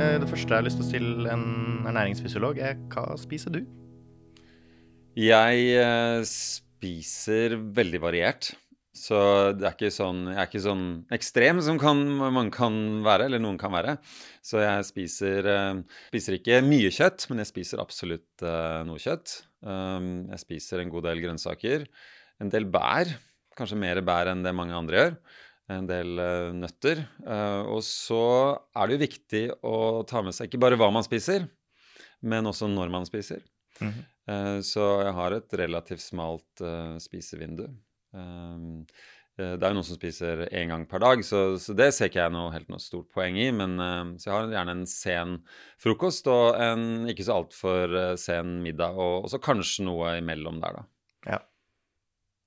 Eh, Det første jeg har lyst til å stille en ernæringsfysiolog, er hva spiser du? Jeg eh, spiser veldig variert. Så det er ikke sånn, jeg er ikke sånn ekstrem som kan, man kan være, eller noen kan være. Så jeg spiser, eh, spiser ikke mye kjøtt, men jeg spiser absolutt noe kjøtt. Um, jeg spiser en god del grønnsaker. En del bær. Kanskje mer bær enn det mange andre gjør. En del eh, nøtter. Eh, og så er det jo viktig å ta med seg ikke bare hva man spiser, men også når man spiser. Mm -hmm. Så jeg har et relativt smalt spisevindu. Det er jo noen som spiser én gang per dag, så, så det ser ikke jeg noe, helt noe stort poeng i. Men så jeg har gjerne en sen frokost og en ikke så altfor sen middag, og, og så kanskje noe imellom der, da. Ja.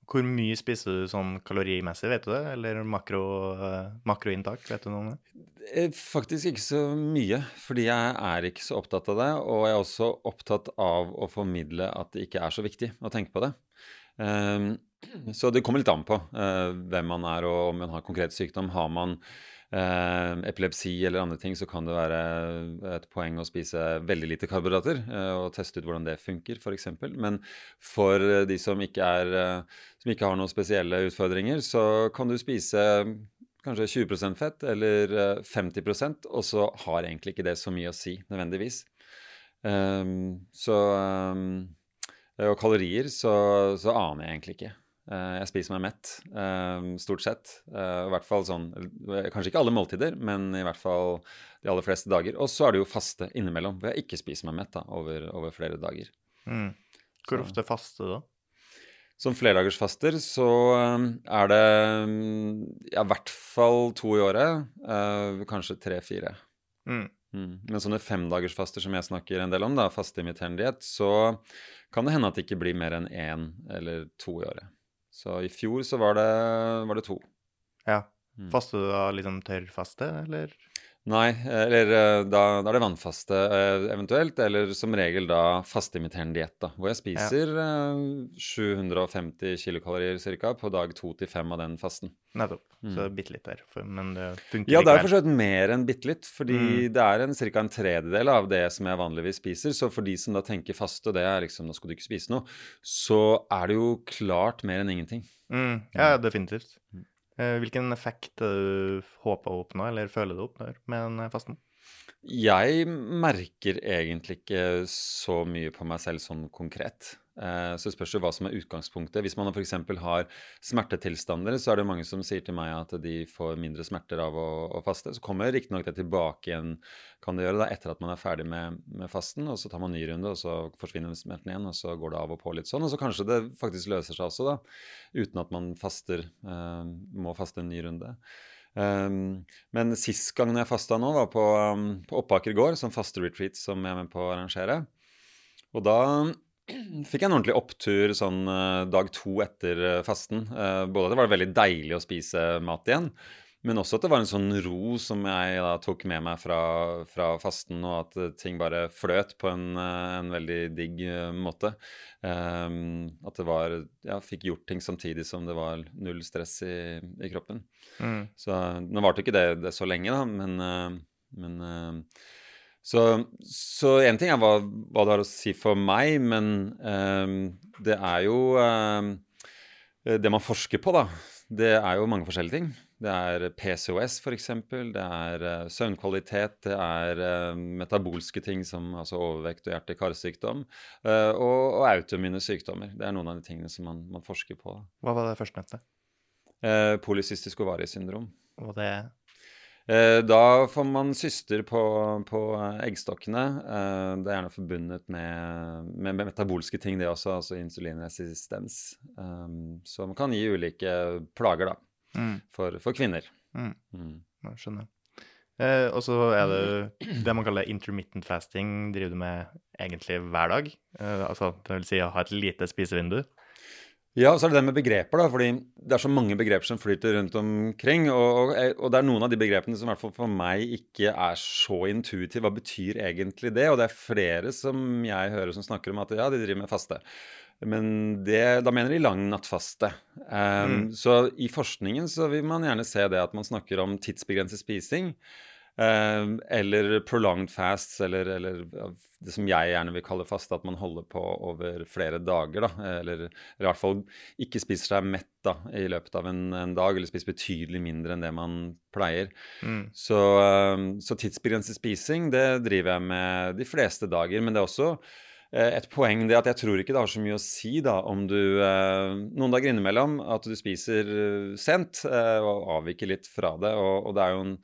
Hvor mye spiser du sånn kalorimessig, vet du det? Eller makro, eh, makroinntak, vet du noe om det? Eh, Faktisk ikke så mye, fordi jeg er ikke så opptatt av det. Og jeg er også opptatt av å formidle at det ikke er så viktig å tenke på det. Ehm, så det kommer litt an på eh, hvem man er og om man har konkret sykdom. Har man eh, epilepsi eller andre ting, så kan det være et poeng å spise veldig lite karbohydrater eh, og teste ut hvordan det funker, f.eks. Men for eh, de som ikke, er, eh, som ikke har noen spesielle utfordringer, så kan du spise kanskje 20% fett eller eh, 50% og så har egentlig ikke det så mye å si nødvendigvis. Um, så um, Og kalorier så, så aner jeg egentlig ikke. Eh, jeg spiser meg mett, ehm, stort sett. Eh, I hvert fall sånn eh, Kanskje ikke alle måltider, men i hvert fall de aller fleste dager. Og så er det jo faste innimellom, hvor jeg ikke spiser meg mett da, over, over flere dager. Mm. Hvor ofte faste, da? Som flerdagersfaster så er det um, ja, i hvert fall to i året. eh, kanskje tre-fire. Mm. Mm. Men sånne femdagersfaster som jeg snakker en del om, da, fasteimiterende diett, så kan det hende at det ikke blir mer enn én eller to i året. Så i fjor så var det, var det to. Ja. Mm. Faster du da liksom tørrfaste, eller? Nei, eller eh, da, da er det vannfaste eh, eventuelt, eller som regel da fasteimiterende diett, hvor jeg spiser ja. 750 kilokalorier ca. på dag to til fem av den fasten. Nettopp. Mm. Så bitte litt der. Men det funker Ja, det er likevel. for så vidt mer enn bitte litt, fordi Mm. det er en, ca. en tredjedel av det som jeg vanligvis spiser. Så for de som da tenker faste, det er liksom nå skal du ikke spise noe, så er det jo klart mer enn ingenting. Mm. Ja, definitivt. Mm. Eh, Hvilken effekt du håper å oppnå, eller føler du oppnår med den fasten? Jeg merker egentlig ikke så mye på meg selv sånn konkret. Eh, Så det spørs jo hva som er utgangspunktet. Hvis man f.eks. har smertetilstander, så er det mange som sier til meg at de får mindre smerter av å, å faste. Så kommer riktignok det tilbake igjen, kan det gjøre, da, etter at man er ferdig med, med fasten. Og så tar man ny runde, og så forsvinner smerten igjen, og så går det av og på litt sånn. Og så kanskje det faktisk løser seg også, da, uten at man faster, eh, må faste en ny runde. Um, men sist gang jeg fasta nå, var på, um, på Oppaker gård, som fasteretreat som jeg er med på å arrangere. Og da fikk jeg en ordentlig opptur sånn eh, dag to etter eh, fasten. Eh, både at det var veldig deilig å spise mat igjen, men også at det var en sånn ro som jeg da tok med meg fra, fra fasten, og at ting bare fløt på en, en veldig digg måte. Um, at det var Ja, fikk gjort ting samtidig som det var null stress i, i kroppen. Mm. Så nå varte ikke det, det så lenge, da, men, men så, så en ting er hva, hva det har å si for meg, men um, det er jo um, Det man forsker på, da, det er jo mange forskjellige ting. Det er PCOS, f.eks. Det er uh, søvnkvalitet. Det er uh, metabolske ting som altså overvekt og hjerte-karsykdom. Uh, og, og autoimmune sykdommer. Det er noen av de tingene som man, man forsker på. Hva var det førstnevnte? Uh, Polycystisk ovariesyndrom. Og det Da får man syster på, på eggstokkene. Eh, Det er gjerne forbundet med, med, metabolske ting, det også, altså insulinresistens. Um, Som kan gi ulike plager da, mm. for, for kvinner. Mm. Mm. Skjønner. Eh, og så er det det man kaller intermittent fasting, driver du med egentlig hver dag. Eh, altså, det vil si å ha et lite spisevindu. Ja, og så er det det med begreper, da, fordi det er så mange begreper som flyter rundt omkring. Og, og, og det er noen av de begrepene som i hvert fall for meg ikke er så intuitive. Hva betyr egentlig det? Og det er flere som jeg hører som snakker om at ja, de driver med faste. Men det, da mener de lang nattfaste. Um, mm. Så i forskningen så vil man gjerne se det at man snakker om tidsbegrenset spising. Uh, eller prolonged fasts, eller, eller, det som jeg gjerne vil kalle faste, at man holder på over flere dager. da, Eller, eller i hvert fall ikke spiser seg mett da, i løpet av en, en, dag, eller spiser betydelig mindre enn det man pleier. Mm. Så, uh, så tidsbegrenset spising det driver jeg med de fleste dager. Men det er også uh, et poeng det at jeg tror ikke det har så mye å si da, om du uh, noen dager innimellom at du spiser sent og avviker litt fra det. Og, og det er jo en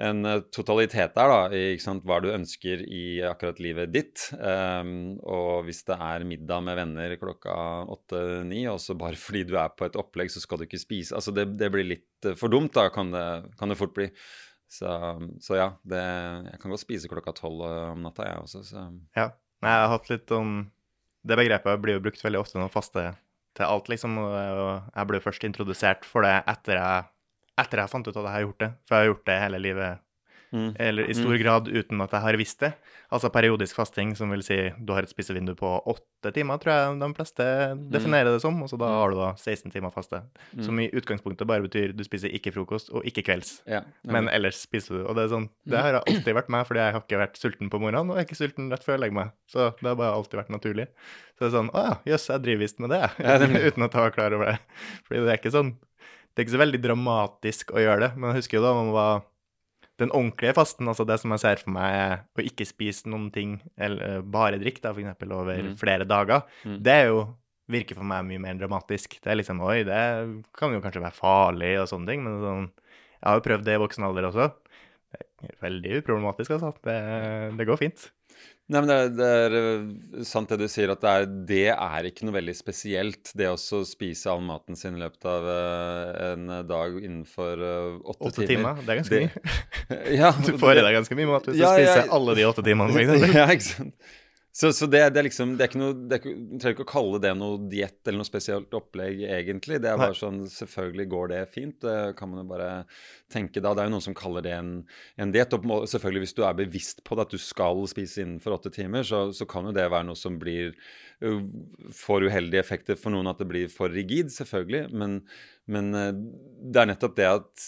en eh, totalitet der, da, i sant, hva du ønsker i akkurat livet ditt. Um, og hvis det er middag med venner klokka åtte-ni, og så bare fordi du er på et opplegg, så skal du ikke spise Altså det, det blir litt eh, for dumt, da, kan det, kan det fort bli. Så, så ja, det, jeg kan godt spise klokka tolv eh, om natta, jeg også. Så. Ja. Jeg har hatt litt om Det begrepet blir jo brukt veldig ofte når faste til alt, liksom. Og jeg ble først introdusert for det etter jeg etter jeg fant ut at jeg har gjort det. For jeg har gjort det hele livet. Mm. Eller i stor mm. grad uten at jeg har visst det. Altså periodisk fasting, som vil si du har et spisevindu på åtte timer, tror jeg de fleste mm. definerer det som. Og så da mm. har du da 16 timer faste. Mm. Som i utgangspunktet bare betyr du spiser ikke frokost og ikke kvelds. Ja, men ellers spiser du. Og det er sånn, det har alltid vært meg, fordi jeg har ikke vært sulten på morgenen, og jeg er ikke sulten rett før jeg legger meg. Så det har bare alltid vært naturlig. Så det er sånn Å ja, jøss, jeg driver visst med det, uten at jeg var klar over det. Fordi det er ikke sånn det er ikke så veldig dramatisk å gjøre det, men jeg husker jo da man var den ordentlige fasten, altså det som jeg ser for meg er å ikke spise noen ting, eller bare drikke, da, for eksempel, over mm. flere dager, mm. det er jo virker for meg mye mer dramatisk. Det er liksom Oi, det kan jo kanskje være farlig og sånne ting, men sånn Jeg har jo prøvd det i voksen alder også. Det er veldig uproblematisk, altså. Det, det går fint. Nei, men det er, det er, eh, sant det du sier, at det er, det er, ikke noe veldig spesielt, det å spise all maten sin i løpet av uh, en dag innenfor uh, åtte, åtte timer. timer. Det er ganske det, mye. ja, du får i deg ganske mye mat hvis ja, du spiser ja, alle de åtte timene, ja, ikke sant. Så, så det, det, er liksom det er ikke noe, det er, Du trenger ikke å kalle det noe diett eller noe spesielt opplegg, egentlig. Det er bare sånn Selvfølgelig går det fint. Det kan man jo bare tenke da. Det er jo noen som kaller det en, en diett. Selvfølgelig hvis du er bevisst på det, at du skal spise innenfor åtte timer, så, så kan jo det være noe som blir får uheldige effekter for noen at det blir for rigid, selvfølgelig. Men, men eh, det er nettopp det at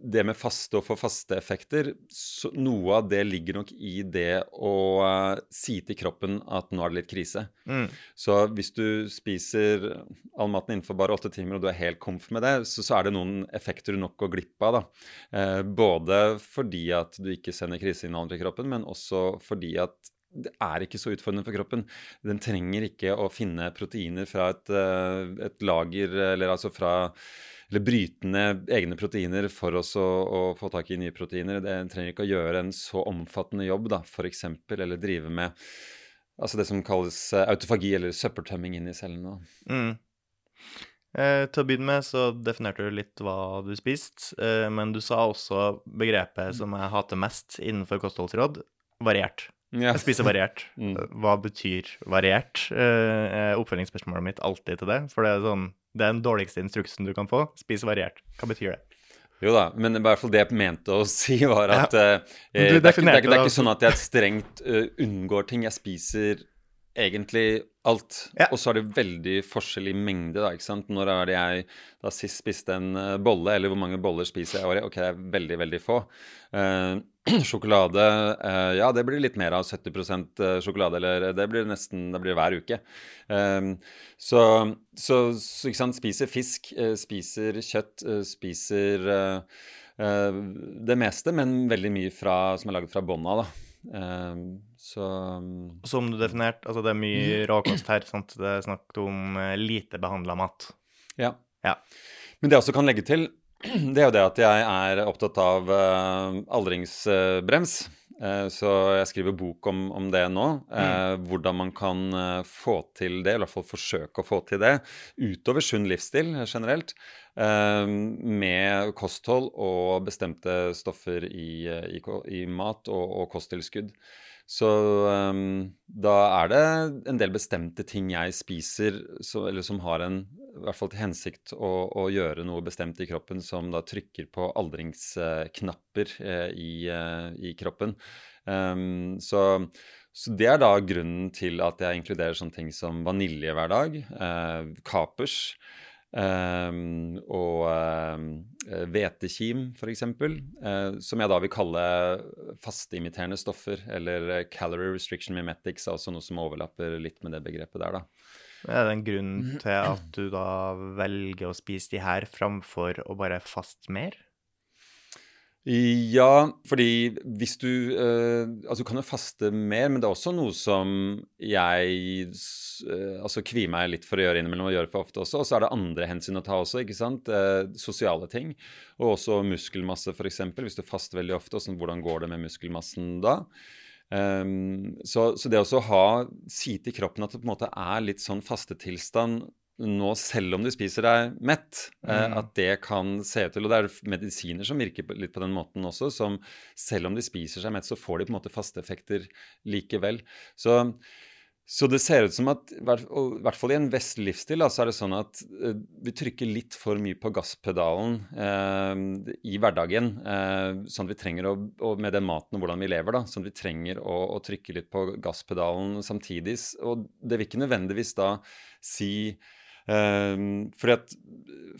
det med faste og for faste effekter så Noe av det ligger nok i det å uh, si til kroppen at nå er det litt krise. Mm. Så hvis du spiser all maten innenfor bare åtte timer, og du er helt komf med det, så, så er det noen effekter du nok går glipp av. Uh, både fordi at du ikke sender krisesignaler til kroppen, men også fordi at det er ikke så utfordrende for kroppen. Den trenger ikke å finne proteiner fra et, uh, et lager, eller altså fra eller bryte ned egne proteiner for oss å, å, få tak i nye proteiner. Det trenger ikke å gjøre en så omfattende jobb, da, f.eks., eller drive med altså det som kalles eh, autofagi, eller søppeltømming inn i cellene. Mm. Eh, til å begynne med så definerte du litt hva du spiste, eh, men du sa også begrepet som jeg hater mest innenfor kostholdsråd, variert. Ja. Jeg spiser variert. Mm. Hva betyr variert? Eh, oppfølgingsspørsmålet mitt alltid til det. For det er, sånn, det er den dårligste instruksen du kan få. Spis variert. Hva betyr det? Jo da, men i hvert fall det jeg mente å si, var at ja. uh, det, er ikke, det, er ikke, det, er ikke, sånn at jeg strengt uh, unngår ting. Jeg spiser egentlig alt. Ja. Og så er det veldig forskjell i mengde. da, ikke sant? Når er det jeg da sist spiste en uh, bolle, eller hvor mange boller spiser jeg i året? Ok, det er veldig, veldig få. Uh, sjokolade uh, Ja, det blir litt mer av 70% sjokolade, eller det blir nesten det blir hver uke. så, så, så, ikke sant, spiser fisk, spiser kjøtt, spiser det meste, men veldig mye fra, som er laget fra bånn av, da. Så um, Som du definerte, altså det er mye råkost her. Sant? Det er snakk om uh, lite behandla mat. Ja. ja. Men det jeg også kan legge til, det er jo det at jeg er opptatt av uh, aldringsbrems. Uh, så jeg skriver bok om, om det nå. Mm. Hvordan man kan få til det, eller i hvert fall forsøke å få til det, utover sunn livsstil generelt. Med kosthold og bestemte stoffer i, i, i mat og, og kosttilskudd. Så um, da er det en del bestemte ting jeg spiser, så, eller som har en, i hvert fall til hensikt å, å, gjøre noe bestemt i kroppen, som da trykker på aldringsknapper eh, i, eh, i, kroppen. Um, så, Så det er da grunnen til at jeg inkluderer sånne ting som vanilje hver dag, eh, kapers eh, og hvetekim, um, f.eks., uh, som jeg da vil kalle fasteimiterende stoffer, eller calorie restriction mimetics, altså noe som overlapper litt med det begrepet der, da. Er det en grunn til at du da velger å spise de her framfor å bare faste mer? Ja, fordi hvis du eh, Altså, du kan jo faste mer, men det er også noe som jeg eh, altså kvier meg litt for å gjøre innimellom, og gjøre for ofte også. Og så er det andre hensyn å ta også, ikke sant. Eh, sosiale ting. Og også muskelmasse, f.eks. Hvis du faster veldig ofte, og hvordan går det med muskelmassen da? Um, så, så, det å ha si til kroppen at det på en måte er litt sånn fastetilstand nå, selv om du spiser deg mett, eh, mm. at det kan se ut til Og det er medisiner som virker litt på den måten også, som selv om de spiser seg mett, så får de på en måte faste effekter likevel. Så, så det ser ut som at, i hvert fall i en vestlig livsstil, så er det sånn at uh, vi trykker litt for mye på gasspedalen eh, i hverdagen. Eh, sånn at vi trenger å, og med den maten og hvordan vi lever, da, sånn at vi trenger å, å trykke litt på gasspedalen samtidig. Og det vil ikke nødvendigvis da si Um, fordi at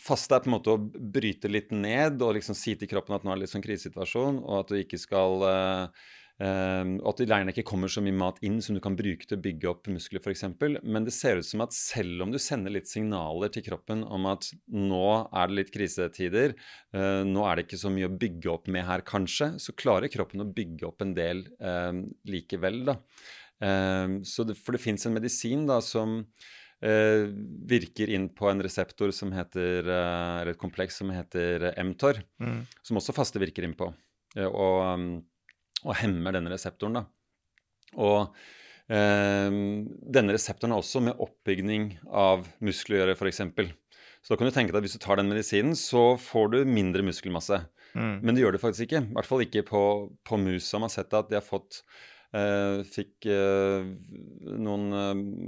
faste er på en måte å bryte litt ned og liksom si til kroppen at nå er det litt sånn krisesituasjon, og at du ikke skal uh, um, at det gjerne ikke kommer så mye mat inn som du kan bruke til å bygge opp muskler f.eks. Men det ser ut som at selv om du sender litt signaler til kroppen om at nå er det litt krisetider, uh, nå er det ikke så mye å bygge opp med her kanskje, så klarer kroppen å bygge opp en del um, likevel, da. Det, for det fins en medisin da som eh, virker inn på en reseptor som heter, eh, eller et kompleks som heter mTOR, mm. som også faste virker inn på, eh, og, um, og, hemmer denne reseptoren. da. Og eh, denne reseptoren er også med oppbygning av muskler å gjøre, f.eks. Så da kan du tenke deg at hvis du tar den medisinen, så får du mindre muskelmasse. Mm. Men det gjør det faktisk ikke. I hvert fall ikke på, på mus. Som har sett at de har fått Eh, fikk eh, noen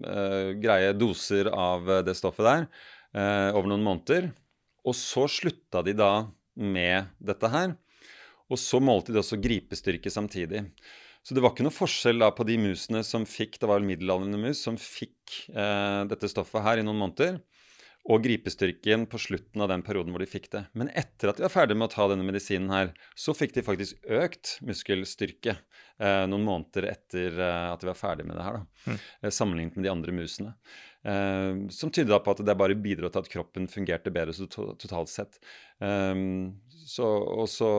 eh, greie doser av det stoffet der over noen måneder. Og så slutta de da med dette her. Og så målte de også gripestyrke samtidig. Så det var ikke noe forskjell da på de musene som fikk det var middelaldrende mus, som fikk eh, dette stoffet her i noen måneder, og gripestyrken på slutten av den perioden hvor de fikk det. Men etter at de var ferdig med å ta denne medisinen her, så fikk de faktisk økt muskelstyrke eh, noen måneder etter eh, at de var ferdig med det her, da, mm. sammenlignet med de andre musene. Eh, som tyder på at det bare bidro til at kroppen fungerte bedre to totalt sett. Eh, så, og, så,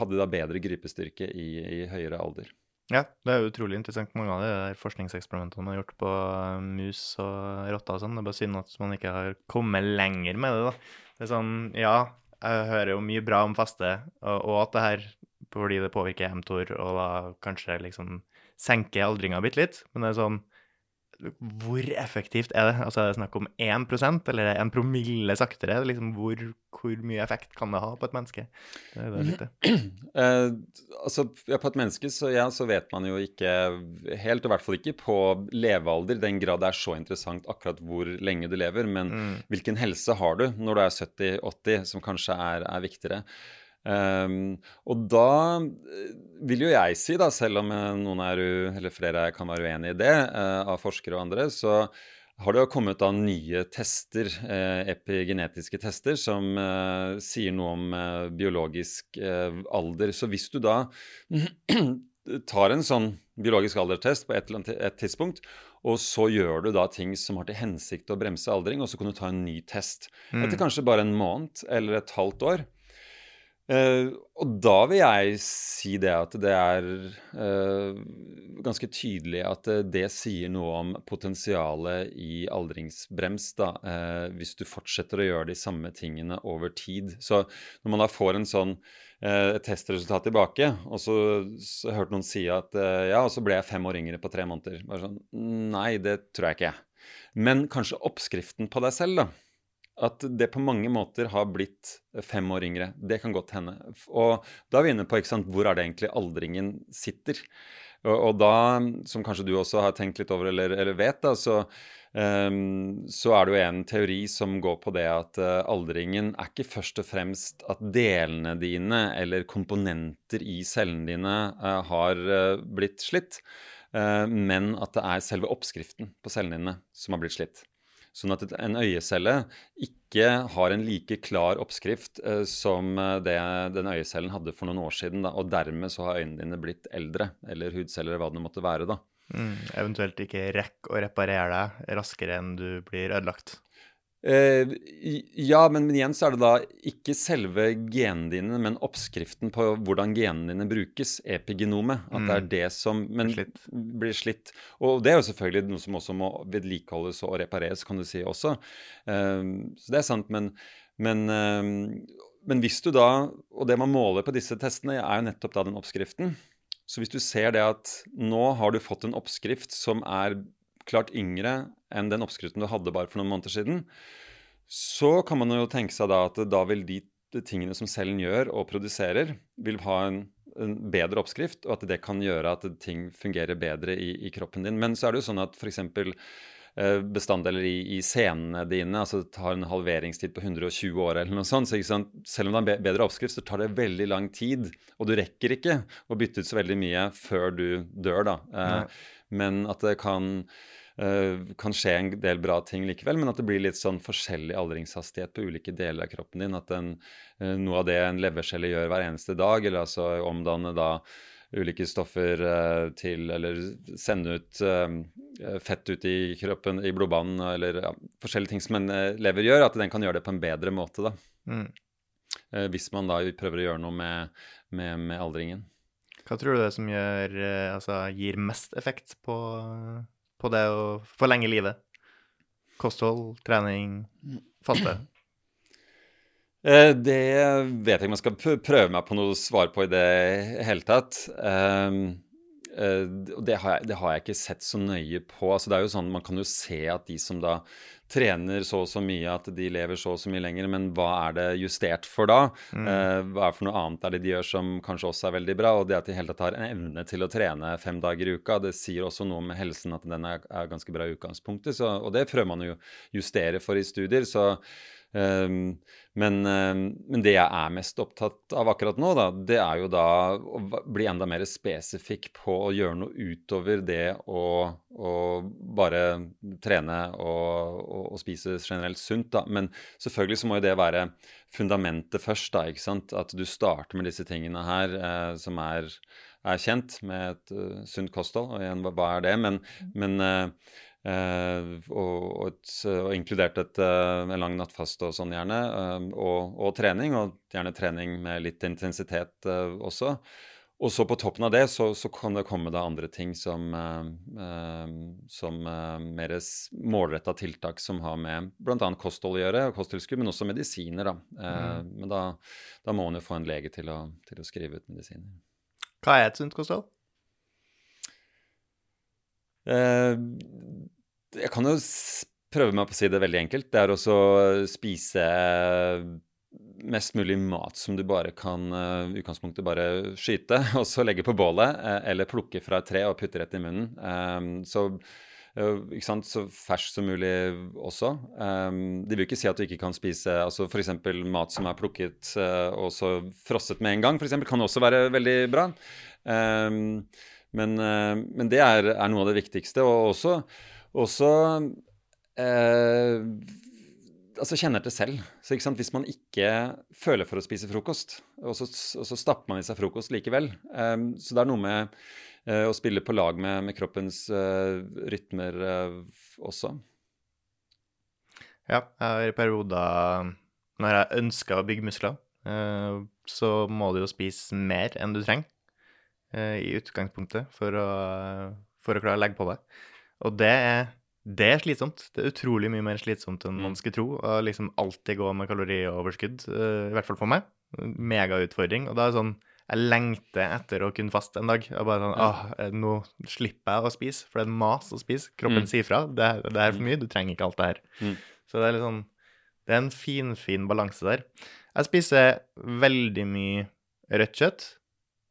hadde de da bedre gripestyrke i, i høyere alder. Ja, det er utrolig interessant. Mange av de der forskningseksperimentene man har gjort på eh, mus og rotter og sånn. Det er bare synd at man ikke har kommet lenger med det, da. Det er sånn, ja, jeg hører jo mye bra om faste, og, og at det her fordi det påvirker mTOR, og da kanskje liksom senker aldringa bitte litt. Men det er sånn hvor effektivt er det? Altså Er det snakk om 1% eller en promille saktere? Liksom, hvor, hvor, mye effekt kan det ha på et menneske? Det det. Eh, altså, ja, på et menneske så, ja, så vet man jo ikke helt, og i hvert fall ikke på levealder, den grad det er så interessant akkurat hvor lenge du lever, men mm. hvilken helse har du når du er 70-80, som kanskje er, er viktigere. Um, og da eh, vil jo jeg si, da, selv om eh, noen er, eller flere kan være uenig i det, uh, av forskere og andre, så har det jo kommet da nye tester, eh, epigenetiske tester, som eh, sier noe om eh, biologisk alder. Så hvis du da tar en sånn biologisk aldertest på et eller annet et tidspunkt, og så gjør du da ting som har til hensikt å bremse aldring, og så kan du ta en ny test mm. etter kanskje bare en måned eller et halvt år. Uh, og da vil jeg si det at det er uh, ganske tydelig at uh, det sier noe om potensialet i aldringsbrems, da, hvis du fortsetter å gjøre de samme tingene over tid. Så når man da får en sånn testresultat tilbake, og så, så hørte noen si at ja, og så ble jeg fem år yngre på tre måneder. Bare sånn Nei, det tror jeg ikke. Men kanskje oppskriften på deg selv, da at det på mange måter har blitt fem år yngre. Det kan godt hende. Og da er vi inne på ikke sant, hvor er det egentlig aldringen sitter. Og, og da, som kanskje du også har tenkt litt over eller, eller vet, da, så, um, så, er det jo en teori som går på det at uh, aldringen er ikke først og fremst at delene dine eller komponenter i cellene dine uh, har uh, blitt slitt. eh, men at det er selve oppskriften på cellene dine som har blitt slitt. Sånn at en øyecelle ikke har en like klar oppskrift eh, som eh, det den øyecellen hadde for noen år siden. Da, og dermed så har øynene dine blitt eldre, eller hudceller, eller hva det måtte være. da. Mm, eventuelt ikke rekk å reparere deg raskere enn du blir ødelagt. Eh, ja, men, igjen så er det da ikke selve genene dine, men oppskriften på hvordan genene dine brukes, epigenomet. At det er mm. det som men, slitt. blir slitt. Og det er jo selvfølgelig noe som også må vedlikeholdes og repareres, kan du si også. Eh, så det er sant, men, men, eh, men hvis du da Og det man måler på disse testene, er jo nettopp da den oppskriften. Så hvis du ser det at nå har du fått en oppskrift som er klart yngre enn den oppskriften du hadde bare for noen måneder siden, så kan man jo tenke seg da at da vil de tingene som cellen gjør og produserer, vil ha en, en bedre oppskrift, og at det kan gjøre at ting fungerer bedre i, i kroppen din. Men så er det jo sånn at f.eks. Eh, bestanddeler i, i senene dine altså Det tar en halveringstid på 120 år eller noe sånt. Så selv om det er en bedre oppskrift, så tar det veldig lang tid. Og du rekker ikke å bytte ut så veldig mye før du dør, da. Eh, men at det kan kan skje en del bra ting likevel, men at det blir litt sånn forskjellig aldringshastighet på ulike deler av kroppen din. At den, uh, noe av det en levercelle gjør hver eneste dag, eller altså omdanne da ulike stoffer uh, til Eller sende ut fett ut i kroppen, i blodbanen, eller ja, forskjellige ting som en lever gjør, at den kan gjøre det på en bedre måte, da. Mm. hvis man da prøver å gjøre noe med, med, med aldringen. Hva tror du det er som gjør, altså, gir mest effekt på på det å forlenge livet? Kosthold, trening, faste? Eh, det vet jeg ikke om jeg skal prøve meg på noe svar på i det hele tatt. Ehm, eh, det har, jeg, det har jeg ikke sett så nøye på. Altså, det er jo sånn, Man kan jo se at de som da trener så og så mye at de lever så og så mye lenger, men hva er det justert for da? Mm. Uh, hva er det for noe annet er det de gjør som kanskje også er veldig bra? Og det at de hele tatt har en evne til å trene fem dager i uka, det sier også noe om helsen at den er, er ganske bra i utgangspunktet. Så, og det prøver man jo justere for i studier. så Um, men, um, men, det jeg er mest opptatt av akkurat nå, da, det er jo da å bli enda mer spesifikk på å gjøre noe utover det å, å bare trene og, og, og, spise generelt sunt. Da. Men selvfølgelig så må jo det være fundamentet først, da, ikke sant. At du starter med disse tingene her eh, som er, er, kjent, med et uh, sunt kosthold. Og igjen, hva, hva er det? Men, men uh, Eh, og, og, et, og, inkludert et, eh, en lang nattfaste og sånn gjerne. Eh, og, og, trening, og gjerne trening med litt intensitet også. Og så på toppen av det så, så kan det komme da andre ting som, eh, som mer målretta tiltak som har med bl.a. kosthold å gjøre, og kosttilskudd, men også medisiner. da. Eh, mm. Men da, da, må man jo få en lege til å, til å skrive ut medisiner. Hva er et sunt kosthold? Eh, jeg kan jo prøve meg på å si det veldig enkelt. Det er også å spise mest mulig mat som du bare kan uh, utgangspunktet bare skyte, og så legge på bålet, uh, eller plukke fra et tre og putte rett i munnen. Um, så, uh, ikke sant? så fersk som mulig også. Um, de vil ikke si at du ikke kan spise altså f.eks. mat som er plukket og så frosset med en gang, f.eks. kan også være veldig bra. Um, men, men, det er, er, noe av det viktigste. Og også også eh, altså kjenner til selv. Så Hvis man ikke føler for å spise frokost, og så, og så stapper man i seg frokost likevel eh, Så det er noe med eh, å spille på lag med, med kroppens eh, rytmer eh, også. Ja, jeg har i perioder når jeg ønsker å bygge muskler, så må du jo spise mer enn du trenger i utgangspunktet for å, for å klare å legge på deg. Og det er, det er slitsomt. Det er utrolig mye mer slitsomt enn man mm. skulle tro. Å liksom alltid gå med kalorioverskudd, uh, i hvert fall for meg. Megautfordring. Og da er det sånn Jeg lengter etter å kunne faste en dag. Jeg bare sånn Åh, eh, nå slipper jeg å spise, for det er en mas å spise. Kroppen mm. sier fra. Det, det, er for mm. mye. Du trenger ikke alt det her. Mm. Så det er litt sånn Det er en finfin fin balanse der. Jeg spiser veldig mye rødt kjøtt,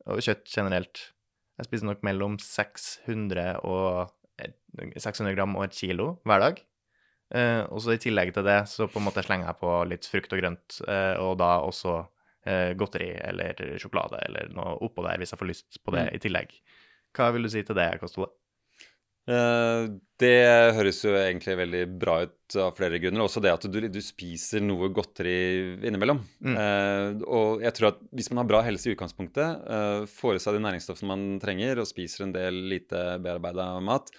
og kjøtt generelt. Jeg spiser nok mellom 600 og 600 gram og et kilo hver dag. Eh, og så i tillegg til det så på en måte slenger jeg på litt frukt og grønt, eh, og da også eh, godteri eller sjokolade eller noe oppå der hvis jeg får lyst på det mm. i tillegg. Hva vil du si til det, kostholdet? Eh, det høres jo egentlig veldig bra ut av flere grunner. Også det at du, du spiser noe godteri innimellom. Mm. Eh, og jeg tror at hvis man har bra helse i utgangspunktet, eh, får i seg de næringsstoffene man trenger, og spiser en del lite bearbeida mat,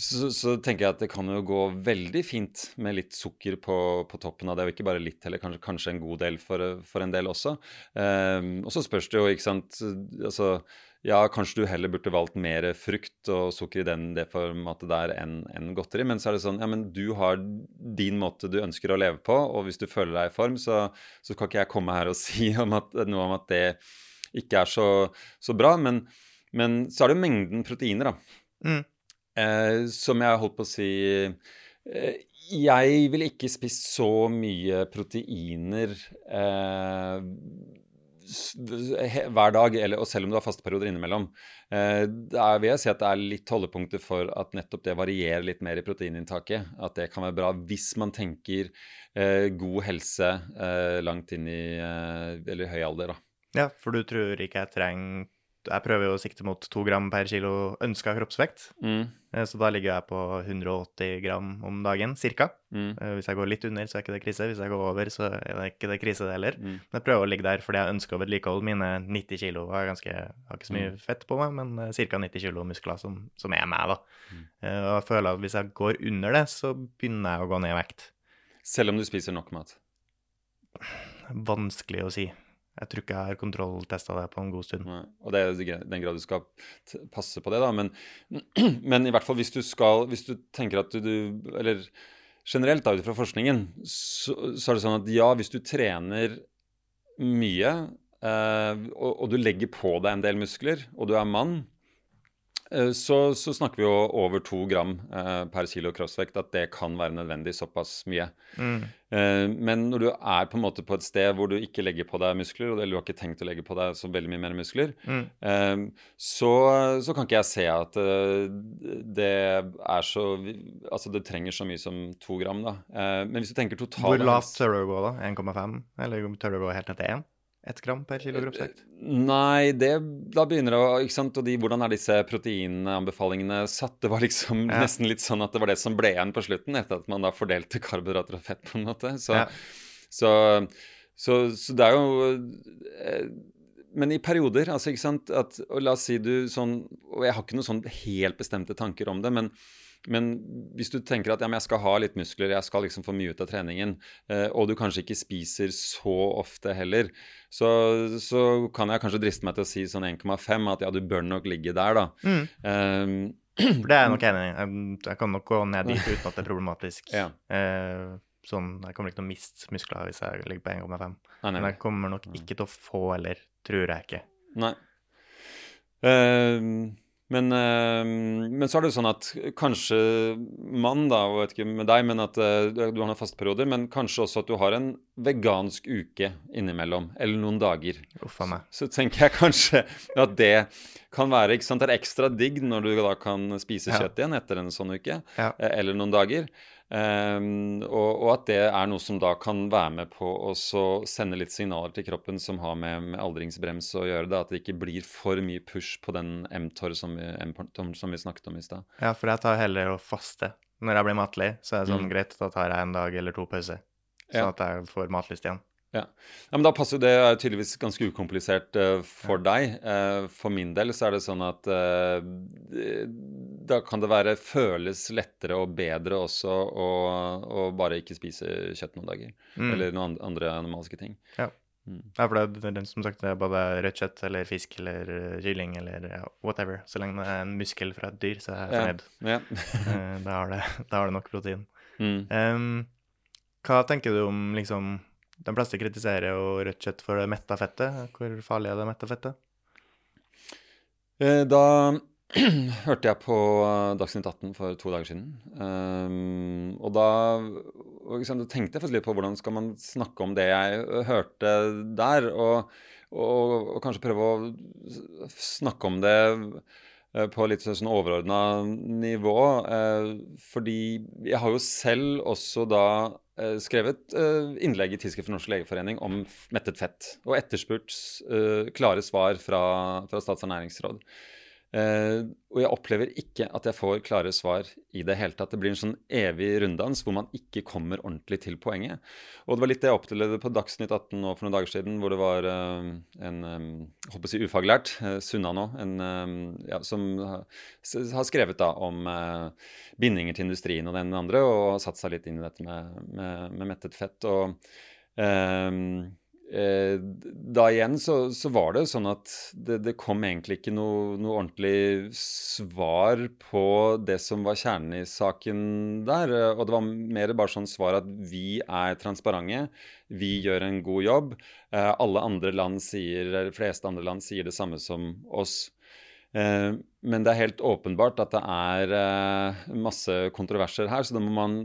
så, så, tenker jeg at det kan jo gå veldig fint med litt sukker på, på toppen av det, og ikke bare litt heller, kanskje, kanskje en god del for, for en del også. Eh, og så spørs det jo, ikke sant altså ja, kanskje du heller burde valgt mer frukt og sukker i den, det formatet der enn en godteri. Men så er det sånn ja, men du har din måte du ønsker å leve på, og hvis du føler deg i form, så, så kan ikke jeg komme her og si om at, noe om at det ikke er så, så bra. Men, men, så er det mengden proteiner, da. Mm. Eh, som jeg holdt på å si eh, Jeg ville ikke spist så mye proteiner eh, hver dag, eller, og selv om du har faste perioder innimellom. Eh, der vil jeg si at det er litt holdepunkter for at nettopp det varierer litt mer i proteininntaket. At det kan være bra hvis man tenker eh, god helse eh, langt inn i eh, eller høy alder. da. Ja, for du tror ikke jeg trenger jeg prøver jo å sikte mot to gram per kilo ønska kroppsvekt. Mm. Eh, så da ligger jeg på 180 gram om dagen, cirka. Mm. Eh, hvis jeg går litt under, så er ikke det krise. Hvis jeg går over, så er det ikke det krise, det heller. Mm. Men jeg prøver å ligge der fordi jeg ønsker å vedlikeholde mine 90 kilo. Jeg, ganske, jeg har ikke så mye mm. fett på meg, men eh, ca. 90 kilo muskler som, som er meg, da. Mm. Og jeg føler at hvis jeg går under det, så begynner jeg å gå ned i vekt. Selv om du spiser nok mat? Vanskelig å si. Jeg tror ikke jeg har kontrolltesta det på en god stund. Nei. Og det er den grad du skal passe på det, da. Men, men, i hvert fall hvis du skal Hvis du tenker at du, du Eller generelt, da, ut fra forskningen, så, så, er det sånn at ja, hvis du trener mye, eh, og, og, du legger på deg en del muskler, og du er mann, så, så, snakker vi jo over to gram eh, per kilo kroppsvekt, at det kan være nødvendig såpass mye. Mm. Eh, men når du er på en måte på et sted hvor du ikke legger på deg muskler, eller du har ikke tenkt å legge på deg så veldig mye mer muskler, mm. eh, så, så, kan ikke jeg se at eh, det er så Altså det trenger så mye som to gram, da. Eh, men hvis du tenker totalt Hvor lavt tør du gå, da? 1,5? Eller tør du gå helt ned til 1? Ett gram per kilo kroppsvekt? Nei, det, da begynner det å ikke sant? Og de, hvordan er disse proteinanbefalingene satt? Det var liksom ja. nesten litt sånn at det var det som ble igjen på slutten, etter at man da fordelte karbohydrater og fett, på en måte. Så, ja. så, så, så, det er jo eh, Men i perioder, altså, ikke sant at, Og la oss si du sånn Og jeg har ikke noen sånn helt bestemte tanker om det, men men hvis du tenker at ja, jeg skal ha litt muskler, jeg skal liksom få mye ut av treningen, eh, og du kanskje ikke spiser så ofte heller, så, så, kan jeg kanskje driste meg til å si sånn 1,5 at ja, du bør nok ligge der, da. Mm. Um, For det er jeg nok enig i. Jeg kan nok gå ned dit uten at det er problematisk. ja. eh, sånn, Jeg kommer ikke til å miste muskler hvis jeg ligger på 1,5. Men jeg kommer nok ikke til å få heller, tror jeg ikke. Nei. Uh, men, øh, men, så er det jo sånn at kanskje mann, da, og vet ikke med deg, men at øh, du har noen faste perioder, men kanskje også at du har en vegansk uke innimellom, eller noen dager. Uffa meg. Så, så, tenker jeg kanskje at det kan være ikke sant, Det er ekstra digg når du da kan spise kjøtt igjen etter en sånn uke, ja. Eh, eller noen dager. Um, og, og, at det er noe som da kan være med på å sende litt signaler til kroppen som har med, med aldringsbrems å gjøre. Da, at det ikke blir for mye push på den mTOR som, som, vi snakket om i stad. Ja, for jeg tar heller å faste. Når jeg blir matlig, så er det sånn mm. greit, da tar jeg en dag eller to pause. Sånn ja. at jeg får matlyst igjen. Ja. ja. men da passer jo det er tydeligvis ganske ukomplisert uh, for deg. Uh, for min del så er det sånn at uh, da kan det være føles lettere og bedre også å, å bare ikke spise kjøtt noen dager. Mm. Eller noen andre animalske ting. Ja. Mm. ja, for det er, som sagt det er både rødt kjøtt eller fisk eller kylling eller whatever. Så lenge det er en muskel fra et dyr, så er jeg fornøyd. Ja. da, har det, det, nok protein. Mm. Um, hva tenker du om liksom de fleste kritiserer jo rødt kjøtt for det metta fettet. Hvor farlig er det metta fettet? Eh, da hørte jeg på eh, Dagsnytt 18 for to dager siden. Um, og da liksom, tenkte jeg litt på hvordan skal man snakke om det jeg hørte der. Og, og, og kanskje prøve å snakke om det på litt sånn overordna nivå. Fordi jeg har jo selv også da Eh, skrevet uh, innlegg i Tidsskrift for Norsk legeforening om mettet fett, og etterspurt uh, klare svar fra, fra Statsernæringsråd. Uh, og jeg opplever ikke at jeg får klare svar i det hele tatt. Det blir en sånn evig runddans hvor man ikke kommer ordentlig til poenget. Og det var litt det jeg opplevde på Dagsnytt 18 nå for noen dager siden, hvor det var uh, en um, håper å si ufaglært, uh, Sunna nå, en, um, ja, som har skrevet da om bindinger til industrien og den andre, og satt seg litt inn i dette med, med, med mettet fett. og um, Eh, da igjen så, så, var det sånn at det, det kom egentlig ikke noe, noe, ordentlig svar på det som var kjernen i saken der. Eh, og det var mer bare sånn svar at vi er transparente, vi gjør en god jobb. Eh, alle andre land sier, de fleste andre land sier det samme som oss. Men det er helt åpenbart at det er masse kontroverser her, så da må man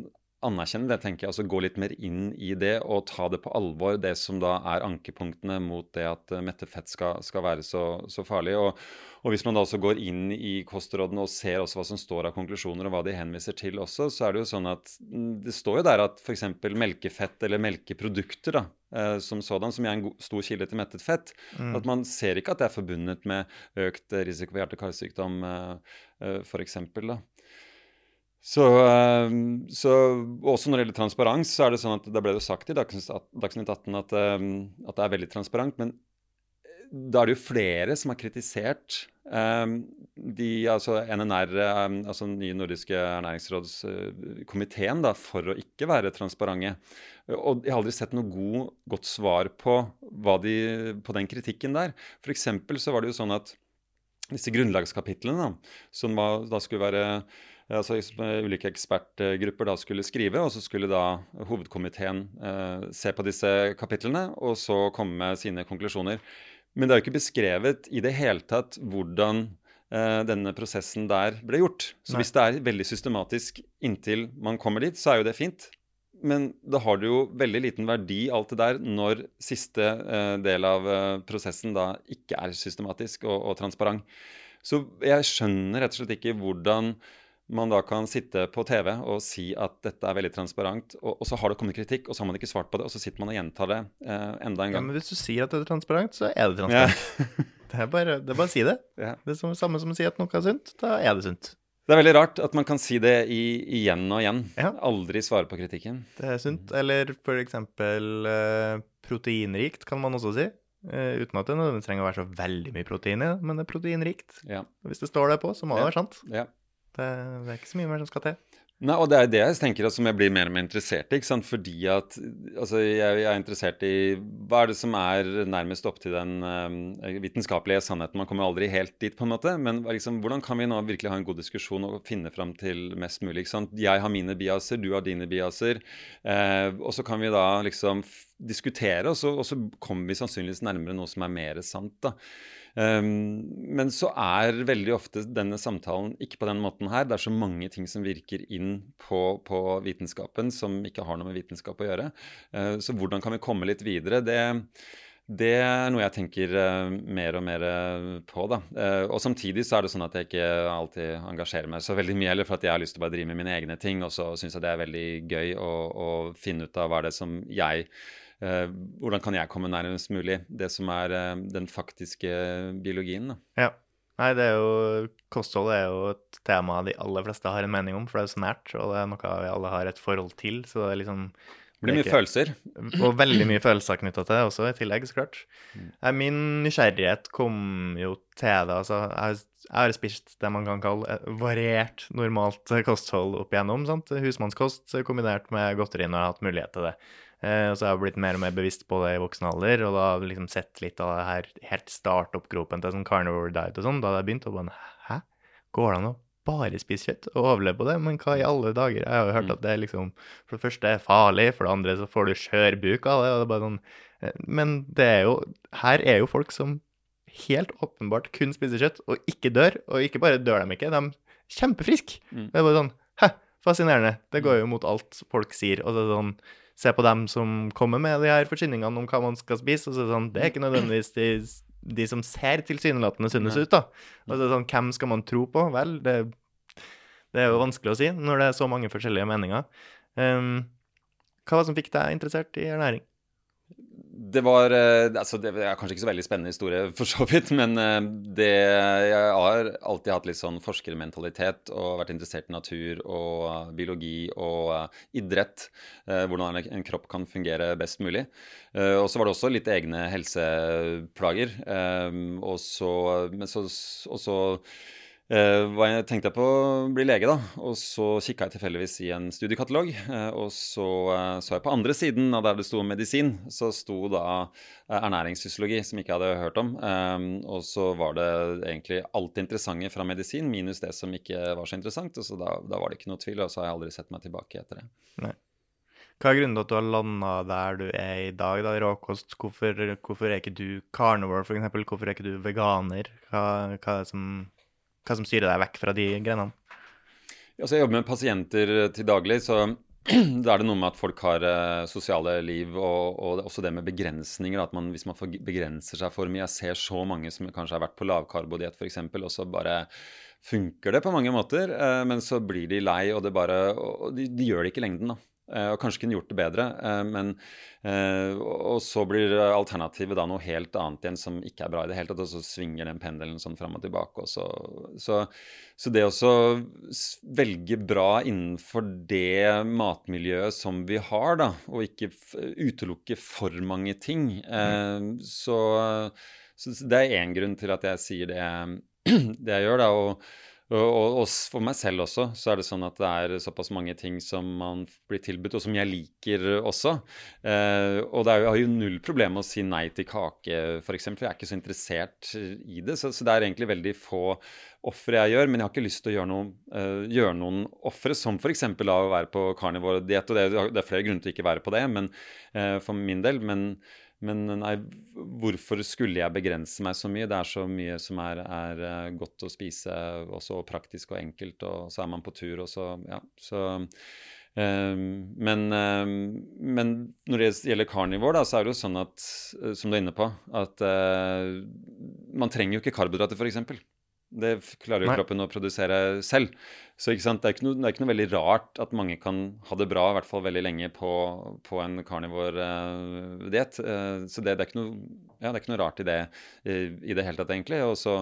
anerkjenne det, tenker jeg. Altså gå litt mer inn i det og ta det på alvor, det som da er ankepunktene mot det at mettet mette fett skal, skal være så, så farlig. Og, og, hvis man da også går inn i kostrådene og ser også hva som står av konklusjoner, og hva de henviser til også, så er det jo sånn at mm, det står jo der at f.eks. melkefett eller melkeprodukter da, uh, som sådan, som er en stor kilde til mettet fett, mm. at man ser ikke at det er forbundet med økt risiko for hjerte-karsykdom uh, uh, f.eks. Så, ehm, så, også når det gjelder transparens, så er det sånn at da ble det sagt i Dagsnytt 18 at, ehm, at, det er veldig transparent. Men eh, da er det jo flere som har kritisert um, de, altså NNR, altså den nye nordiske ernæringsrådskomiteen, da, for å ikke være transparente. Og jeg har aldri sett noe god, godt svar på, de, på den kritikken der. For så var det jo sånn at disse grunnlagskapitlene, da, som da skulle være altså ulike ekspertgrupper da skulle skrive, og så skulle da hovedkomiteen eh, se på disse kapitlene og så komme med sine konklusjoner. Men det er jo ikke beskrevet i det hele tatt hvordan eh, denne prosessen der ble gjort. Så Nei. hvis det er veldig systematisk inntil man kommer dit, så er jo det fint. Men da har det jo veldig liten verdi, alt det der, når siste eh, del av eh, prosessen da ikke er systematisk og, og transparent. Så jeg skjønner rett og slett ikke hvordan man da kan sitte på TV og si at dette er veldig transparent, og, og, så har det kommet kritikk, og så har man ikke svart på det, og så sitter man og gjentar det eh, enda en gang. Ja, Men hvis du sier at det er transparent, så er det transparent. Ja. det, er bare, det er bare å si det. Ja. Det er det samme som å si at noe er sunt. Da er det sunt. Det er veldig rart at man kan si det i, igjen og igjen. Ja. Aldri svare på kritikken. Det er sunt. Eller for eksempel eh, proteinrikt, kan man også si. Uh, uten at det trenger å være så veldig mye protein i det, men det er proteinrikt. Ja. Hvis det står det på, så må det være sant. Ja. Det, det, er ikke så mye mer som skal til. Nei, og det er det jeg tenker som jeg blir mer og mer interessert i. ikke sant? Fordi at altså, jeg, jeg, er interessert i hva er det som er nærmest opp til den uh, vitenskapelige sannheten. Man kommer aldri helt dit, på en måte. Men liksom, hvordan kan vi nå virkelig ha en god diskusjon og finne fram til mest mulig? ikke sant? Jeg har mine biaser, du har dine biaser. Uh, og så kan vi da liksom diskutere, og så, og så kommer vi sannsynligvis nærmere noe som er mer sant. da. Um, men så er veldig ofte denne samtalen ikke på den måten her. Det er så mange ting som virker inn på, på vitenskapen som ikke har noe med vitenskap å gjøre. Uh, så hvordan kan vi komme litt videre? Det, det er noe jeg tenker uh, mer og mer uh, på. da. Og samtidig så er det sånn at jeg ikke alltid engasjerer meg så veldig mye, eller for at jeg har lyst til å bare drive med mine egne ting, og så syns jeg det er veldig gøy å, å finne ut av hva er det som jeg eh, hvordan kan jeg komme nærmest mulig det som er eh, den faktiske biologien? Da? Ja. Nei, det er jo Kosthold er jo et tema de aller fleste har en mening om, for det er jo så nært, og det er noe vi alle har et forhold til. Så det er liksom det blir mye følelser. Og veldig mye følelser knytta til det også, i tillegg, så klart. Mm. Min nysgjerrighet kom jo til det. Altså, jeg har spist det man kan kalle variert, normalt kosthold opp igjennom. sant? Husmannskost kombinert med godteri når jeg har hatt mulighet til det. Eh, og så har jeg blitt mer og mer bevisst på det i voksen alder, og da har liksom sett litt av det her helt startoppgropen til sånn carnivore diet og sånn. Da hadde jeg begynt å bare Hæ? Går det an å bare spise kjøtt og overleve på det? Men hva i alle dager? Jeg har jo hørt mm. at det liksom For det første er farlig, for det andre så får du skjørbuk av det, og det er bare sånn eh, Men det er jo Her er jo folk som helt åpenbart kun spiser kjøtt, og ikke dør. Og ikke bare dør de ikke, de er kjempefriske. Mm. Det er bare sånn Hæ? Fascinerende. Det går jo mot alt folk sier. Og det er sånn se på dem som kommer med de her forsyningene om hva man skal spise. og så er Det sånn, det er ikke nødvendigvis de, de som ser tilsynelatende sunnes ut. da. Altså, sånn, Hvem skal man tro på? Vel, det, det, er jo vanskelig å si når det er så mange forskjellige meninger. Um, hva var det som fikk deg interessert i ernæring? Det var eh, altså Det er kanskje ikke så veldig spennende historie, for så vidt. Men eh, det, jeg har alltid hatt litt sånn forskermentalitet og vært interessert i natur og biologi og idrett. Hvordan en kropp kan fungere best mulig. Og så var det også litt egne helseplager. Og så, Uh, jeg tenkte jeg på å bli lege, da. Og så kikka jeg tilfeldigvis i en studiekatalog. Uh, og så uh, så jeg på andre siden av der det sto medisin, så sto da ernæringsfysiologi, som jeg ikke hadde hørt om. og så var det egentlig alt det interessante fra medisin, minus det som ikke var så interessant. Og så da, da, var det ikke noe tvil, og så har jeg aldri sett meg tilbake etter det. Nei. Hva er grunnen til at du har landa der du er i dag, da, råkost? Hvorfor, hvorfor er ikke du carnivore, f.eks.? Hvorfor er ikke du veganer? Hva, hva er det som hva som styrer deg vekk fra de grenene? Altså, jeg jobber med pasienter til daglig, så da er det noe med at folk har uh, sosiale liv, og, og, også det med begrensninger. at man, Hvis man begrenser seg for mye Jeg ser så mange som kanskje har vært på lavkarbodiett f.eks., og så bare funker det på mange måter, uh, men så blir de lei, og, bare, og de, de gjør det ikke i lengden. da. Eh, og kanskje kunne gjort det bedre. Eh, men, eh, og så blir alternativet da noe helt annet igjen som ikke er bra i det hele tatt. Og så svinger den pendelen sånn fram og tilbake. Og så, så, så, det å velge bra innenfor det matmiljøet som vi har, da, og ikke utelukke for mange ting, mm. så, så, det er én grunn til at jeg sier det, det jeg gjør. da, og og, og, for meg selv også så er det sånn at det er såpass mange ting som man blir tilbudt, og som jeg liker også. Eh, og er jeg har jo null problem med å si nei til kake, f.eks., for jeg er ikke så interessert i det. Så, så det er egentlig veldig få ofre jeg gjør, men jeg har ikke lyst til å gjøre, noe, uh, gjøre noen ofre, som f.eks. å være på karnivordiett. Og det, det, er flere grunner til å ikke være på det men, uh, for min del. men men nei, hvorfor skulle jeg begrense meg så mye? Det er så mye som er, er eh, godt å spise, og så praktisk og enkelt, og så er man på tur, og så Ja. Så um, men, um, men, når det gjelder carnivore, da, så er det jo sånn at, som du er inne på, at uh, man trenger jo ikke karbohydrater, f.eks. Det klarer jo Nei. kroppen å produsere selv. Så det er, ikke noe, det er ikke noe veldig rart at mange kan ha det bra, i hvert fall veldig lenge, på, på en karnivordiett. Uh, uh, så det, det, er noe, ja, det, er ikke noe, rart i det uh, i det hele tatt, egentlig. Og så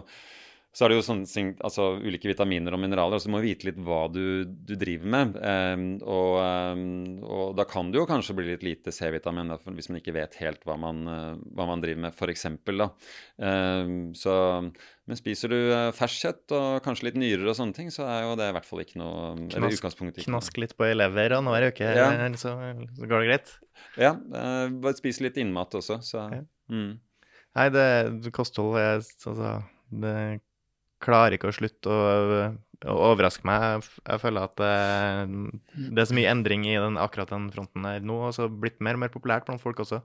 så er det jo sånne altså ulike vitaminer og mineraler. altså Du må vite litt hva du, du driver med. Um, og, um, og, da kan det jo kanskje bli litt lite C-vitamin hvis man ikke vet helt hva man, uh, hva man driver med, f.eks. Um, så, men spiser du uh, ferskt kjøtt og kanskje litt nyrer og sånne ting, så er jo det i hvert fall ikke noe Knask, ikke Knask litt på elever lever annenhver uke, ja. så, så, går det greit? Ja. Uh, bare spis litt innmat også, så ja. mm. Nei, det, kosthold er altså det klarer ikke å slutte å, å overraske meg. Jeg føler at det, det, er så mye endring i den, akkurat den fronten her nå, og så blitt mer og mer populært blant folk også.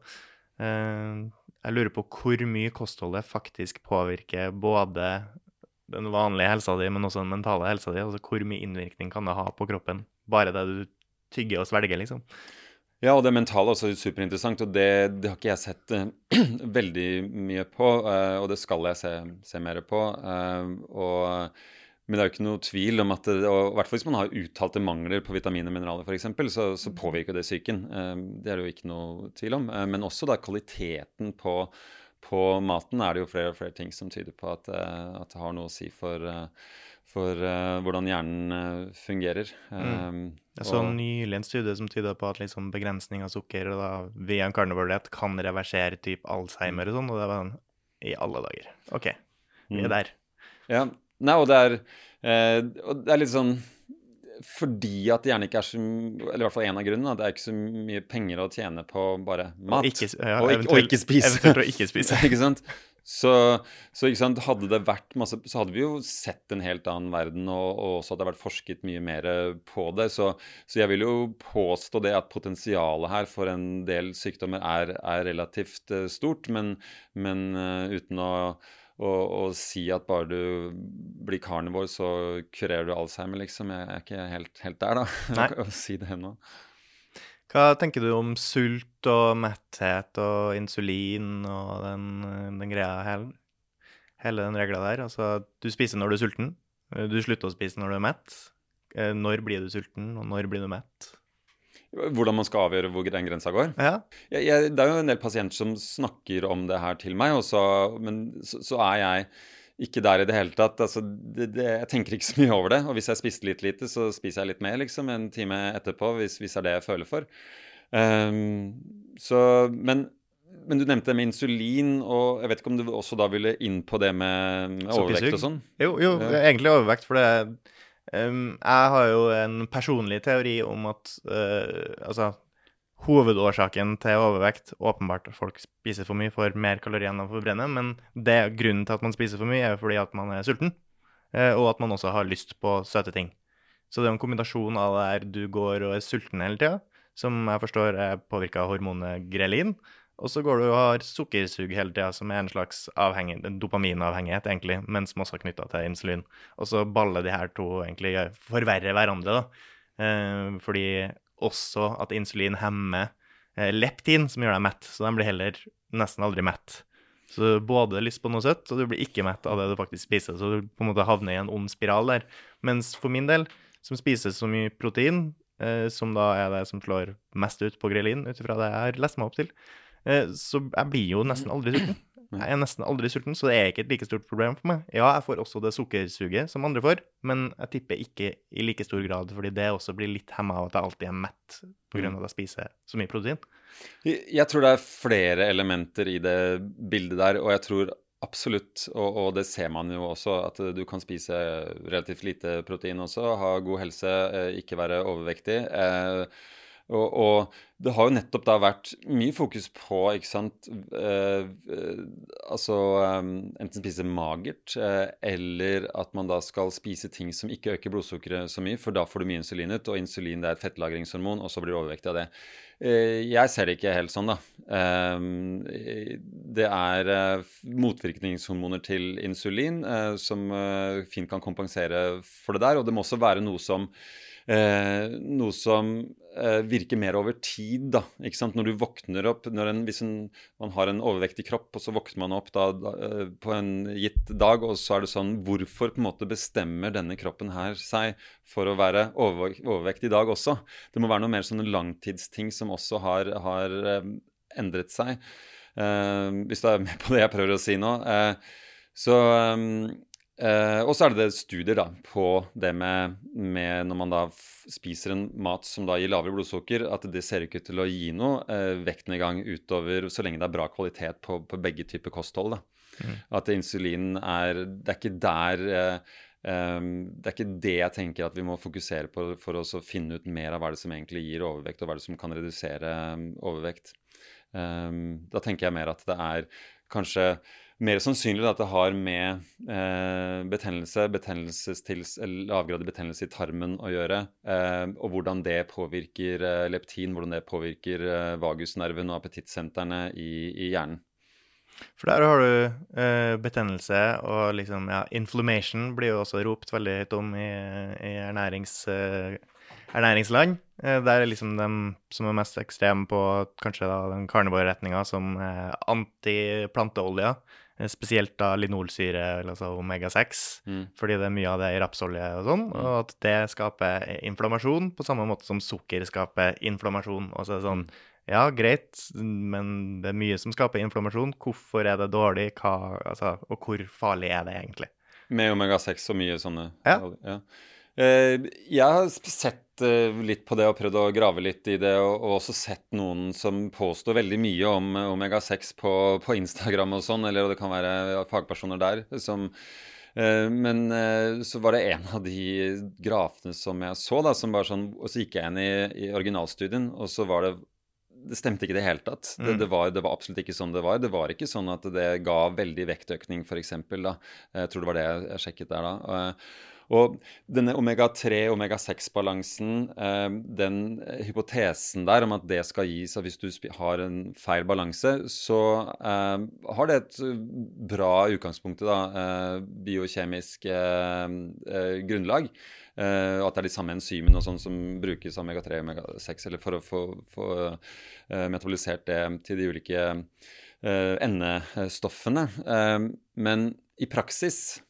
Eh, jeg lurer på hvor mye kostholdet faktisk påvirker både den vanlige helsa di, men også den mentale helsa di. Altså hvor mye innvirkning kan det ha på kroppen, bare det du tygger og svelger, liksom. Ja, og det mentale er også superinteressant, og det, det har ikke jeg sett uh, veldig mye på. Uh, og det skal jeg se, se mer på. Uh, og, men det er jo ikke noe tvil om at det, og, I hvert fall hvis man har uttalte mangler på vitaminer og mineraler f.eks., så, så påvirker det psyken. det er det jo ikke noe tvil om. men også da kvaliteten på, på, maten er det jo flere og flere ting som tyder på at, at det har noe å si for for uh, hvordan hjernen uh, fungerer. Mm. Um, jeg så og... nylig en studie som tyda på at liksom begrensning av sukker da, via en carnivore kan reversere type Alzheimer og sånn, og det var en, i alle dager. OK, vi er mm. der. Ja. Nei, og det er, uh, og det er litt sånn fordi at det gjerne ikke er så Eller i hvert fall en av grunnene. Det er ikke så mye penger å tjene på bare mat. Ikke, ja, og, ikke, og ikke spise. Eventuelt å ikke spise. ikke sant? Så, så hadde det vært masse, så hadde vi jo sett en helt annen verden, og, og også hadde det vært forsket mye mer på det. Så, så, jeg vil jo påstå det at potensialet her for en del sykdommer er, er relativt uh, stort, men, men uh, uten å, å, å, si at bare du blir karnivor, så kurerer du Alzheimer, liksom. Jeg er ikke helt, helt der, da, å si det ennå. Hva tenker du om sult og metthet og insulin og den, den greia hele, hele den regla der? Altså, du spiser når du er sulten. Du slutter å spise når du er mett. Eh, når blir du sulten, og når blir du mett? Hvordan man skal avgjøre hvor den grensa går? Ja. Jeg, jeg, det er jo en del pasienter som snakker om det her til meg, også, men så, så, er jeg ikke der i det hele tatt. Altså, det, det, jeg tenker ikke så mye over det. Og hvis jeg spiste litt lite, så spiser jeg litt mer liksom, en time etterpå, hvis, hvis det er det jeg føler for. Um, så, men, men, du nevnte det med insulin, og jeg vet ikke om du også da ville inn på det med, med overvekt og sånn? Jo, jo egentlig overvekt, for det um, Jeg har jo en personlig teori om at uh, altså hovedårsaken til overvekt åpenbart at folk spiser for mye, får mer kalorier enn de forbrenner, men det grunnen til at man spiser for mye, er jo fordi at man er sulten, eh, og at man også har lyst på søte ting. Så det er en kombinasjon av det der du går og er sulten hele tida, som jeg forstår er påvirka av hormonet grelin, og så går du og har sukkersug hele tida, som er en slags dopaminavhengighet, egentlig, men som også er knytta til insulin. Og så baller de her to egentlig forverrer hverandre, da. Eh, fordi også at insulin hemmer eh, leptin, som gjør deg mett. Så de blir heller nesten aldri mett. Så du både lyst på noe søtt, og du blir ikke mett av det du faktisk spiser. Så du på en måte havner i en ond spiral der. Mens for min del, som spiser så mye protein, eh, som da er det som slår mest ut på grelin, ut ifra det jeg har lest meg opp til, eh, så jeg blir jo nesten aldri sulten. Jeg er nesten aldri sulten, så det er ikke et like stort problem for meg. Ja, jeg får også det sukkersuget som andre får, men jeg tipper ikke i like stor grad, fordi det også blir litt hemma av at jeg alltid er mett pga. Mm. at jeg spiser så mye protein. Jeg tror det er flere elementer i det bildet der, og jeg tror absolutt, og, og det ser man jo også, at du kan spise relativt lite protein også, ha god helse, eh, ikke være overvektig. Eh, og, og, det har jo nettopp da vært mye fokus på, ikke sant eh, eh, Altså eh, enten spise magert, eh, eller at man da skal spise ting som ikke øker blodsukkeret så mye, for da får du mye insulin ut, og insulin det er et fettlagringshormon, og så blir du overvektig av det. Eh, jeg ser det ikke helt sånn, da. Ehm, det er eh, motvirkningshormoner til insulin eh, som fint kan kompensere for det der, og det må også være noe som Eh, noe som eh, virker mer over tid. da, ikke sant? Når du våkner opp en, Hvis en, man har en overvektig kropp, og så våkner man opp da, da, eh, på en gitt dag, og så er det sånn Hvorfor på en måte bestemmer denne kroppen her seg for å være over, overvektig i dag også? Det må være noe mer sånne langtidsting som også har, har eh, endret seg. Eh, hvis du er med på det jeg prøver å si nå. Eh, så Uh, og så er det, det studier da, på det med, med, når man da spiser en mat som da gir lavere blodsukker, at det ser ikke ut til å gi noe uh, vektnedgang utover så lenge det er bra kvalitet på, på begge typer kosthold. da. Mm. At insulin er Det er ikke der uh, um, Det er ikke det jeg tenker at vi må fokusere på for å finne ut mer av hva det som egentlig gir overvekt, og hva det som kan redusere overvekt. Um, da tenker jeg mer at det er kanskje mer sannsynlig at det har med eh, betennelse, lavgradig betennelse i tarmen å gjøre, eh, og hvordan det påvirker eh, leptin, hvordan det påvirker eh, vagusnerven og appetittsentrene i, i, hjernen. For der har du eh, betennelse, og liksom, ja, inflammation blir jo også ropt veldig høyt om i, i ernærings, eh, ernæringsland. der er liksom de som er mest ekstreme på kanskje da, den carnivore-retninga, som antiplanteoljer. Eh, spesielt da linolsyre, altså omega-6, mm. fordi det er mye av det i rapsolje og sånn, mm. og at det skaper inflammasjon på samme måte som sukker skaper inflammasjon. Og så er det sånn Ja, greit, men det er mye som skaper inflammasjon. Hvorfor er det dårlig? Hva, altså, og hvor farlig er det egentlig? Med omega-6 og mye sånne Ja. ja. Uh, jeg har sett Eh, litt på det og prøvd å grave litt i det, og, og også sett noen som påstår veldig mye om omega-6 på, på, Instagram og sånn, eller det kan være fagpersoner der som eh, men eh, så var det en av de grafene som jeg så, da, som bare sånn Og så gikk jeg inn i, i originalstudien, og så var det det stemte ikke i det hele tatt. Det, mm. det, var, det, var, absolutt ikke sånn det var. Det var ikke sånn at det ga veldig vektøkning, f.eks. Jeg tror det var det jeg sjekket der da. Og denne omega-3, omega-6-balansen, eh, den hypotesen der om at det skal gis av hvis du har en feil balanse, så eh, har det et bra utgangspunkt, da, eh, biokjemisk grunnlag. Uh, at det er de samme enzymene og sånn som brukes av omega-3 og omega-6 eller for å få, få metabolisert det til de ulike uh, endestoffene. men i praksis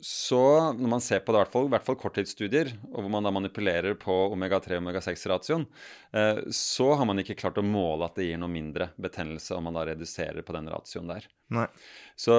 så når man ser på det, i hvert fall, i hvert fall korttidsstudier, og hvor man da manipulerer på omega-3 og omega-6-ratioen, eh, så har man ikke klart å måle at det gir noe mindre betennelse om man da reduserer på den ratioen der. Nei. Så,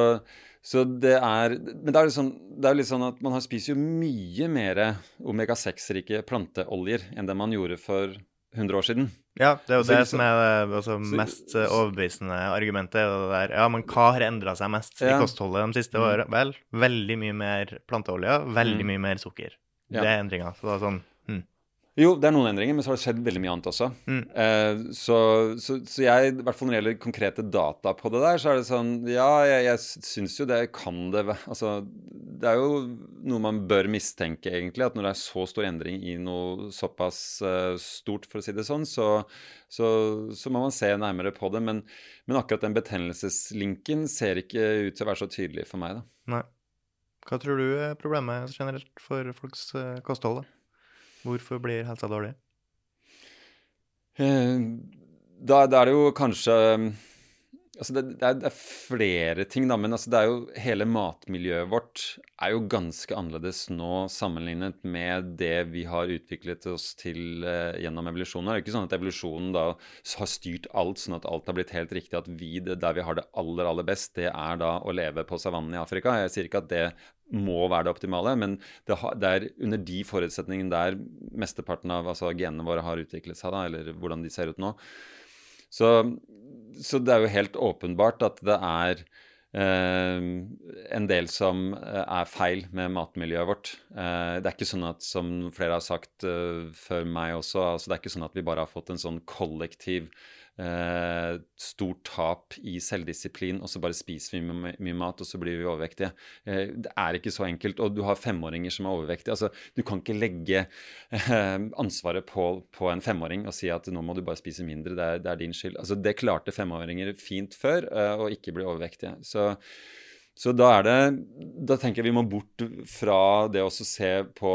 så det er Men det er, sånn, jo litt sånn at man har spiser jo mye mer omega-6-rike planteoljer enn det man gjorde for 100 år siden. Ja, det er jo Så det som er det altså, så- mest eh, overbevisende argumentet. er der, Ja, men hva har endra seg mest i kostholdet de siste Mm. årene? Vel, veldig mye mer planteolje, veldig Mm. mye mer sukker. Ja. Det er endringa. Så det er sånn. Jo, det er noen endringer, men så har det skjedd veldig mye annet også. Mm. Eh, så, så, så jeg, i hvert fall når det gjelder konkrete data på det der, så er det sånn Ja, jeg, jeg syns jo det kan det være Altså, det er jo noe man bør mistenke, egentlig. At når det er så stor endring i noe såpass uh, stort, for å si det sånn, så, så, så må man se nærmere på det. Men, men akkurat den betennelseslinken ser ikke ut til å være så tydelig for meg, da. Nei. Hva tror du er problemet generelt for folks eh, kosthold? da? Hvorfor blir helsa dårlig? Eh, Da, da er det jo kanskje Altså det, det, er, det er flere ting, da, men altså det er jo hele matmiljøet vårt er jo ganske annerledes nå sammenlignet med det vi har utviklet oss til uh, gjennom evolusjonen. Det er jo ikke sånn at evolusjonen da har styrt alt, sånn at alt har blitt helt riktig. At vi, der vi har det aller, aller best, det er da å leve på savannen i Afrika. Jeg sier ikke at det må være det optimale, men det, har, det er under de forutsetningene der mesteparten av altså, genene våre har utviklet seg, da, eller hvordan de ser ut nå. Så, så det er jo helt åpenbart at det er eh, en del som eh, er feil med matmiljøet vårt. Eh, det er ikke sånn at, som flere har sagt eh, før meg også, altså det er ikke sånn at vi bare har fått en sånn kollektiv eh, stort tap i selvdisiplin, og så bare spiser vi mye, mye mat, og så blir vi overvektige. Eh, det er ikke så enkelt. Og du har femåringer som er overvektige. Altså, du kan ikke legge eh, ansvaret på, på en femåring og si at nå må du bare spise mindre, det er, det er din skyld. Altså, det klarte femåringer fint før, eh, å ikke bli overvektige. Så så da er det Da tenker jeg vi må bort fra det å se på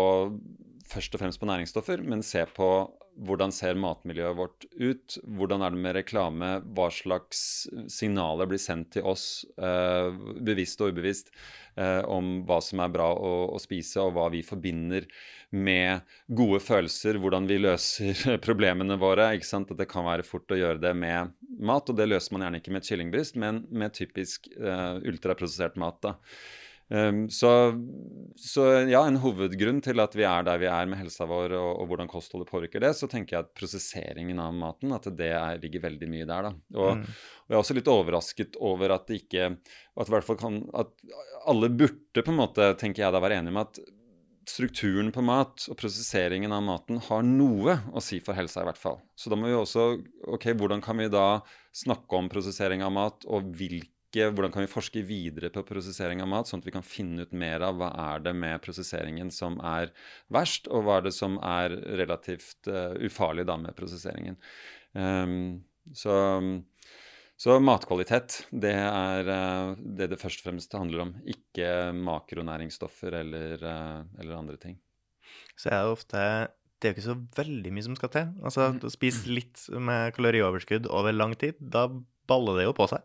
først og fremst på næringsstoffer, men se på hvordan ser matmiljøet vårt ut? Hvordan er det med reklame? Hva slags signaler blir sendt til oss, eh, bevisst og ubevisst, eh, om hva som er bra å, å, spise, og hva vi forbinder med gode følelser, hvordan vi løser problemene våre. ikke sant? At det kan være fort å gjøre det med mat, og det løser man gjerne ikke med et kyllingbryst, men med typisk eh, ultraprosessert mat. da. Um, så, så, ja, en hovedgrunn til at vi er der vi er med helsa vår, og, og hvordan kostholdet påvirker det, så tenker jeg at prosesseringen av maten at det er, ligger veldig mye der. da. Og, Mm. og jeg er også litt overrasket over at det ikke At, kan, at alle burde på en måte, tenker jeg da, være enige med at strukturen på mat og prosesseringen av maten har noe å si for helsa, i hvert fall. Så da må vi også Ok, hvordan kan vi da snakke om prosessering av mat, og hvilke hvordan kan vi forske videre på prosessering av mat, sånn at vi kan finne ut mer av hva er det med prosesseringen som er verst, og hva er det som er relativt uh, ufarlig da med prosesseringen. Um, så, så, matkvalitet, det er uh, det det først og fremst handler om. Ikke makronæringsstoffer eller, uh, eller andre ting. Så er det ofte Det er jo ikke så veldig mye som skal til. Altså, å spise litt med kalorioverskudd over lang tid, da baller det jo på seg.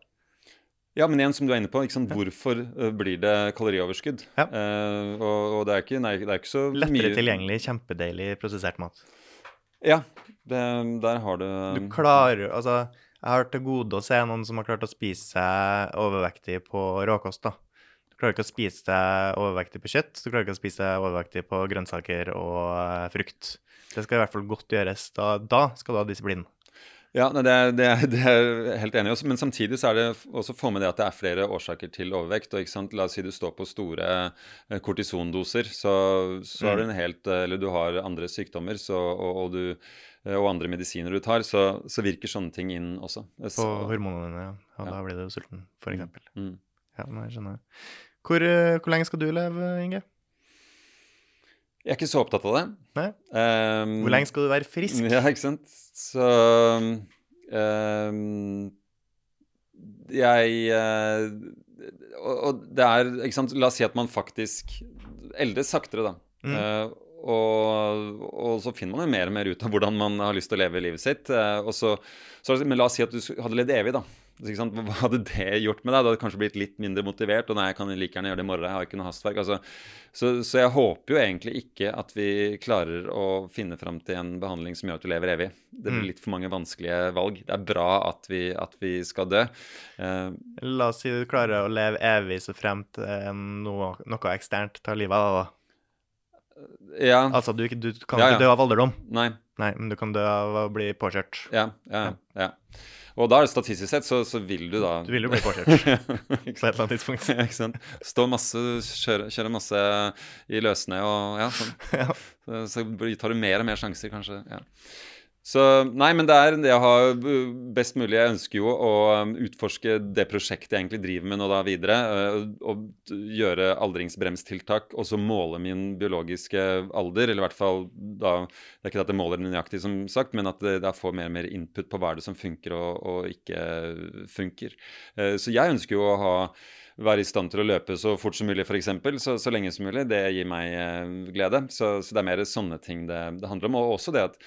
Ja, men igjen, som du er inne på, hvorfor uh, blir det kalorioverskudd? Ja. Uh, og, og, det er ikke, nei, det er ikke så Lettere mye tilgjengelig, kjempedeilig prosessert mat. Ja, det, der har du Du klarer Altså, jeg har til gode å se noen som har klart å spise seg overvektig på råkost, da. Du klarer ikke å spise deg overvektig på kjøtt, du klarer ikke å spise deg overvektig på grønnsaker og uh, frukt. Det skal i hvert fall godt gjøres. Da, da skal du ha disiplin. Ja, det er, det, er, det er helt enig i. Men samtidig så er det også få med det at det er flere årsaker til overvekt. og ikke sant, La oss si du står på store eh, kortisondoser, så, så er det en helt Eller du har andre sykdommer så, og, og, du, eh, og andre medisiner du tar, så, så, virker sånne ting inn også. På hormonene dine, ja. Ja. da blir du sulten, for eksempel. mm. Ja, nei, jeg. Hvor, hvor lenge skal du leve, Inge? Jeg er ikke så opptatt av det. Nei? Um, Hvor lenge skal du være frisk? Ja, ikke sant. Så um, Jeg uh, og, og det er ikke sant, La oss si at man faktisk eldes saktere, da. Mm. Uh, og, og, så finner man jo mer og mer ut av hvordan man har lyst til å leve livet sitt. Uh, og så, så, men la oss si at du hadde levd evig, da. Hva hadde det gjort med deg? Du hadde kanskje blitt litt mindre motivert. Og nei, jeg kan like gjerne gjøre det i morgen, jeg har ikke noe hastverk. Altså, så, så, jeg håper jo egentlig ikke at vi klarer å finne fram til en behandling som gjør at du lever evig. Det blir mm. litt for mange vanskelige valg. Det er bra at vi, at vi skal dø. Uh, La oss si du klarer å leve evig så fremt noe, noe eksternt tar livet av deg, da. Ja. Altså, du, du kan ja, ja. ikke dø av alderdom. Nei. Nei, men du kan dø av å bli påkjørt. Ja, ja, ja. Og da, statistisk sett, så, så vil du da Du vil jo bli påkjørt på et eller annet tidspunkt. ja, ikke sant. Stå masse, kjøre, kjøre masse i løssnø og ja, sånn. ja. Så, så, tar du mer og mer sjanser, kanskje. ja. Så nei, men det er det jeg har best mulig. Jeg ønsker jo å um, utforske det prosjektet jeg egentlig driver med nå da videre. Uh, og gjøre aldringsbremstiltak, og så måle min biologiske alder. Eller i hvert fall da Det er ikke at det måler nøyaktig, som sagt, men at jeg får mer og mer input på hva det som funker og, og ikke funker. Så jeg ønsker jo å ha være i stand til å løpe så fort som mulig, f.eks., så, så lenge som mulig. Det gir meg glede. Så, så, det er mer sånne ting det, det handler om. Og også det at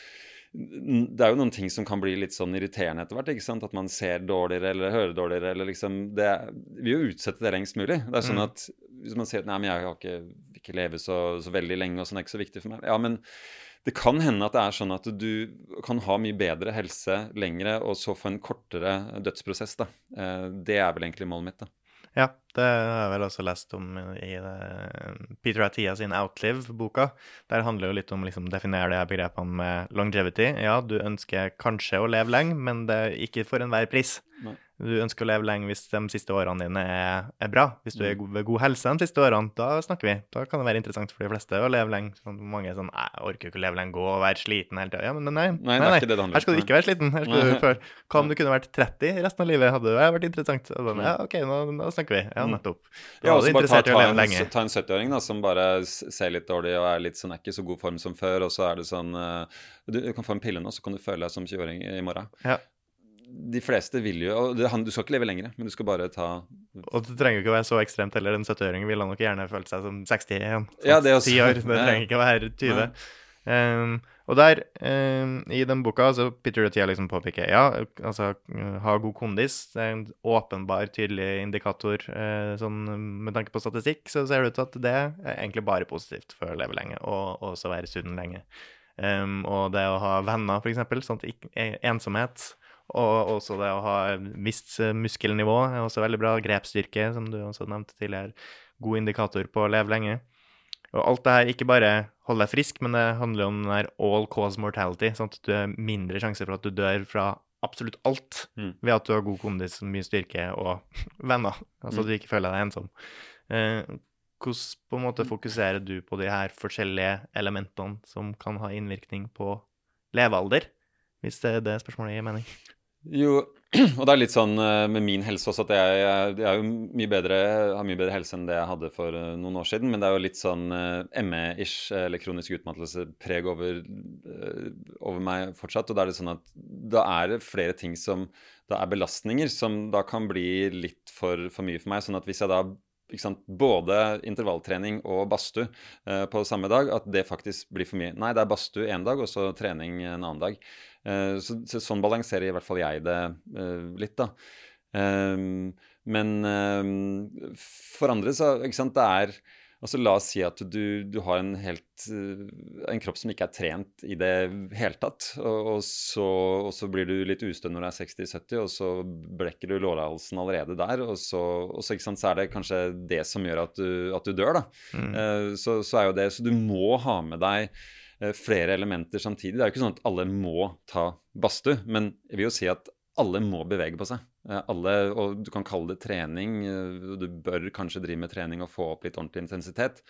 det er jo noen ting som kan bli litt sånn irriterende etter hvert. ikke sant? At man ser dårligere eller hører dårligere. eller liksom, det, Vi vil jo utsette det lengst mulig. Det er sånn mm. at Hvis man sier at nei, men jeg har ikke, ikke leve så, så, veldig lenge, og sånn det er ikke så viktig for meg. Ja, men det kan hende at det er sånn at du kan ha mye bedre helse lengre, og så få en kortere dødsprosess. da. Eh, det er vel egentlig målet mitt. da. Ja, det har jeg vel også lest om i Peter Attia sin Outlive-boka. Der handler det jo litt om å liksom, definere de her begrepene med longevity. Ja, du ønsker kanskje å leve lenge, men det er ikke for enhver pris. Nei du ønsker å leve lenge hvis de siste årene dine er, er bra. Hvis du er mm. ved god helse de siste årene, da snakker vi. Da kan det være interessant for de fleste å leve lenge. Sånn, mange er sånn Jeg orker ikke å leve lenge, gå og være sliten hele tida. Ja, men nei, nei, nei, nei. her skal du ikke være sliten. Her skal du føle Hva om du kunne vært 30 resten av livet? Hadde det vært interessant? Sånn, ja, OK, nå, nå, snakker vi. Ja, mm. nettopp. Da ja, og så bare ta, ta, en, ta en 70-åring da, som bare ser litt dårlig og er litt sånn, er ikke så god form som før, og så er det sånn du, Du kan få en pille nå, så kan du føle deg som 20-åring i morgen. Ja de fleste vil jo og det, Du skal ikke leve lenger, men du skal bare ta Og det trenger jo ikke å være så ekstremt heller. En 70-åring ville nok gjerne følt seg som 60 igjen. Ja, det også. 10 år. Det trenger ikke å være 20. Um, og der, um, i den boka, så Peter Tia liksom påpeker ja, altså ha god kondis. Det er en åpenbar, tydelig indikator uh, sånn med tanke på statistikk. Så ser det ut til at det er egentlig bare positivt for å leve lenge, og også være sunn lenge. Um, og det å ha venner, f.eks., sånn ensomhet og også det å ha visst muskelnivå er også veldig bra. Grepsstyrke, som du også nevnte tidligere. God indikator på å leve lenge. Og alt det her ikke bare holder deg frisk, men det handler om den der all cause mortality. Sånn at du har mindre sjanse for at du dør fra absolutt alt mm. ved at du har god kondis, mye styrke og venner. Altså at mm. du ikke føler deg ensom. Eh, hvordan på en måte fokuserer du på de her forskjellige elementene som kan ha innvirkning på levealder? Hvis det er det spørsmålet gir mening. Jo, og det er litt sånn eh, med min helse også at jeg, jeg, jeg mye bedre, har mye bedre helse enn det jeg hadde for eh, noen år siden. Men det er jo litt sånn uh, ME-ish, eller kronisk utmattelse, preg over, over, meg fortsatt. Og da er det sånn at da er det flere ting som da er belastninger, som da kan bli litt for, for mye for meg. Sånn at hvis jeg da både intervalltrening og badstue uh, på samme dag, at det faktisk blir for mye. Nei, det er badstue én dag, og så trening en annen dag. Uh, så, så, sånn balanserer i hvert fall jeg det uh, litt, da. men for andre så ikke sant, det er Altså La oss si at du, du har en, helt, eh, en, kropp som ikke er trent i det hele tatt. Og, og, så, og så, blir du litt ustø når du er 60-70, og så blekker du lårhalsen allerede der. Og, så, og så, sant, så, er det kanskje det som gjør at du, at du dør, da. Mm. Uh, så, er jo det Så du må ha med deg flere elementer samtidig. Det er jo ikke sånn at alle må ta badstue, men jeg vil jo si at alle må bevege på seg. Eh, alle, og du kan kalle det trening. Eh, du bør kanskje drive med trening og få opp litt ordentlig intensitet.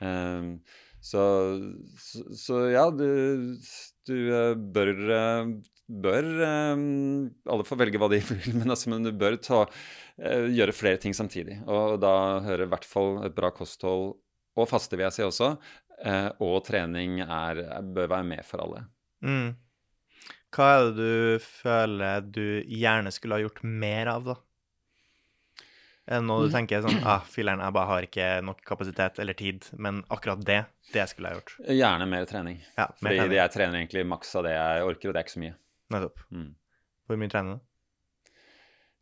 Eh, så, så, så ja, du, du bør, bør Alle får velge hva de vil, men, altså, men du bør ta, gjøre flere ting samtidig. Og da hører i hvert fall et bra kosthold og faste, vil jeg si også, og trening er, bør være med for alle. Mm. Hva er det du føler du gjerne skulle ha gjort mer av, da? Er det noe du mm. tenker sånn ah, Filler'n, jeg bare har ikke nok kapasitet eller tid, men akkurat det, det skulle jeg gjort? Gjerne mer trening. Ja, mer Fordi trening. jeg trener egentlig maks av det jeg orker, og det er ikke så mye. Nettopp. Mm. Hvor mye trener du?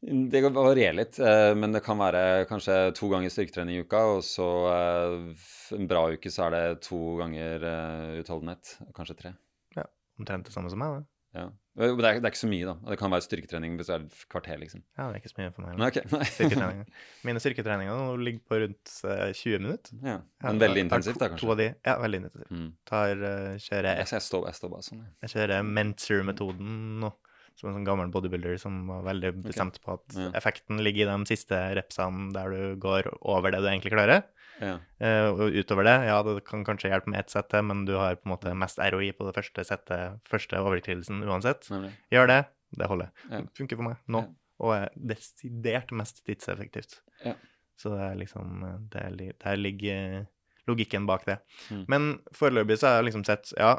Det varierer litt, eh, men det kan være kanskje to ganger styrketrening i uka, og så eh, en bra uke så er det to ganger eh, utholdenhet. Kanskje tre. Ja, Omtrent det samme som meg, det. Ja. Det er, det er ikke så mye, da. Det kan være styrketrening hvis det er et kvarter, liksom. Ja, det er ikke så mye for meg. Nei, ok. Nei. Styrketreninger. Mine styrketreninger ligger på rundt eh, 20 minutter. Ja. Men veldig intensivt, da, To kanskje. av de, ja, veldig intensivt. Mm. Tar, kjører, Jeg, jeg, står, jeg står bare sånn, jeg. jeg kjører Mentor-metoden nå, som en sånn gammel bodybuilder som var veldig bestemt på at Ja. effekten ligger i de siste repsene der du går over det du egentlig klarer. Ja. Uh, og utover det, ja, det kan kanskje hjelpe med ett sett til, men du har på en måte mest ROI på det første settet, første overskridelsen uansett. Nemlig. Gjør det, det holder. Ja. Det funker for meg nå, og er desidert mest tidseffektivt. Ja. Så det er liksom, det er, der ligger logikken bak det. Mm. Men foreløpig så har jeg liksom sett, ja,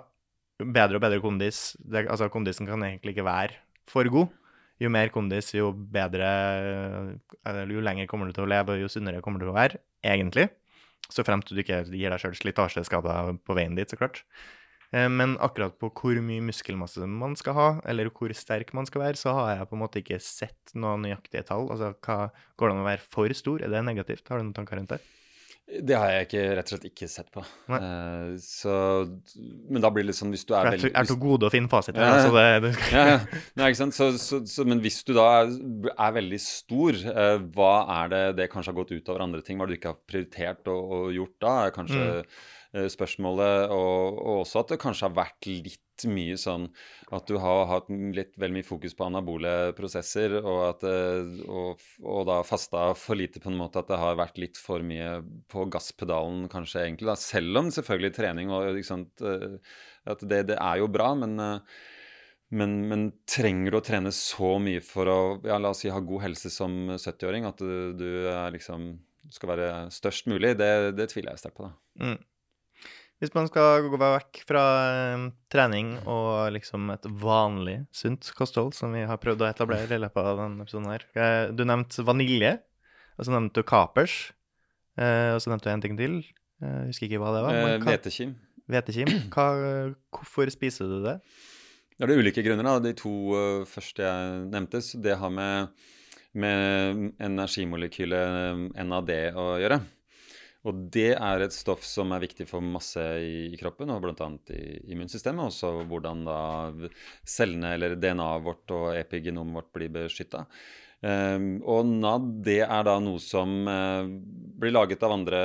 bedre og bedre kondis. Det, altså kondisen kan egentlig ikke være for god. Jo mer kondis, jo bedre, jo lenger kommer du til å leve, jo sunnere kommer du til å være, egentlig. Så fremt du ikke gir deg sjøl slitasjeskader på veien dit, så klart. Eh, Men akkurat på hvor mye muskelmasse man skal ha, eller hvor sterk man skal være, så har jeg på en måte ikke sett noen nøyaktige tall. Altså, hva, Går det an å være for stor? Er det negativt? Har du noen tanker rundt det? Det har jeg ikke, rett og slett ikke sett på. Eh, så Men da blir det sånn hvis du er veldig... jeg er til gode å finne fasit. Ja, ja. altså det, det, ja, ja. Nei, ikke sant? Så, så, så, men hvis du da er, er veldig stor, uh, hva er det det kanskje har gått ut over andre ting? Hva er du ikke har prioritert og, og gjort da? Er kanskje uh, spørsmålet, og, og også at det kanskje har vært litt mye sånn at du har hatt litt vel mye fokus på anabole prosesser, og, at, eh, og, og da fasta for lite på en måte at det har vært litt for mye på gasspedalen kanskje egentlig, da. Selv om selvfølgelig trening og ikke sant, eh, at det, det er jo bra, men eh, men, men trenger du å trene så mye for å ja, la oss si, ha god helse som 70-åring? At du, du liksom skal være størst mulig? Det, det tviler jeg sterkt på. da. Mm. Hvis man skal gå vekk fra eh, trening og liksom et vanlig sunt kosthold, som vi har prøvd å etablere i løpet av denne episoden her eh, Du nevnte vanilje, og så nevnte du kapers, eh, og så nevnte du en ting til. Jeg husker ikke hva det var. Hvetekim. Hvetekim. Hvorfor spiser du det? Det er det ulike grunner. da. De to første jeg nevnte, så det har med, med energimolekylet NAD å gjøre. Og det er et stoff som er viktig for masse i, i kroppen, og bl.a. i immunsystemet. Også hvordan da cellene eller DNA-et vårt og epigenomet vårt blir beskytta. Um, og NAD det er da noe som uh, blir laget av andre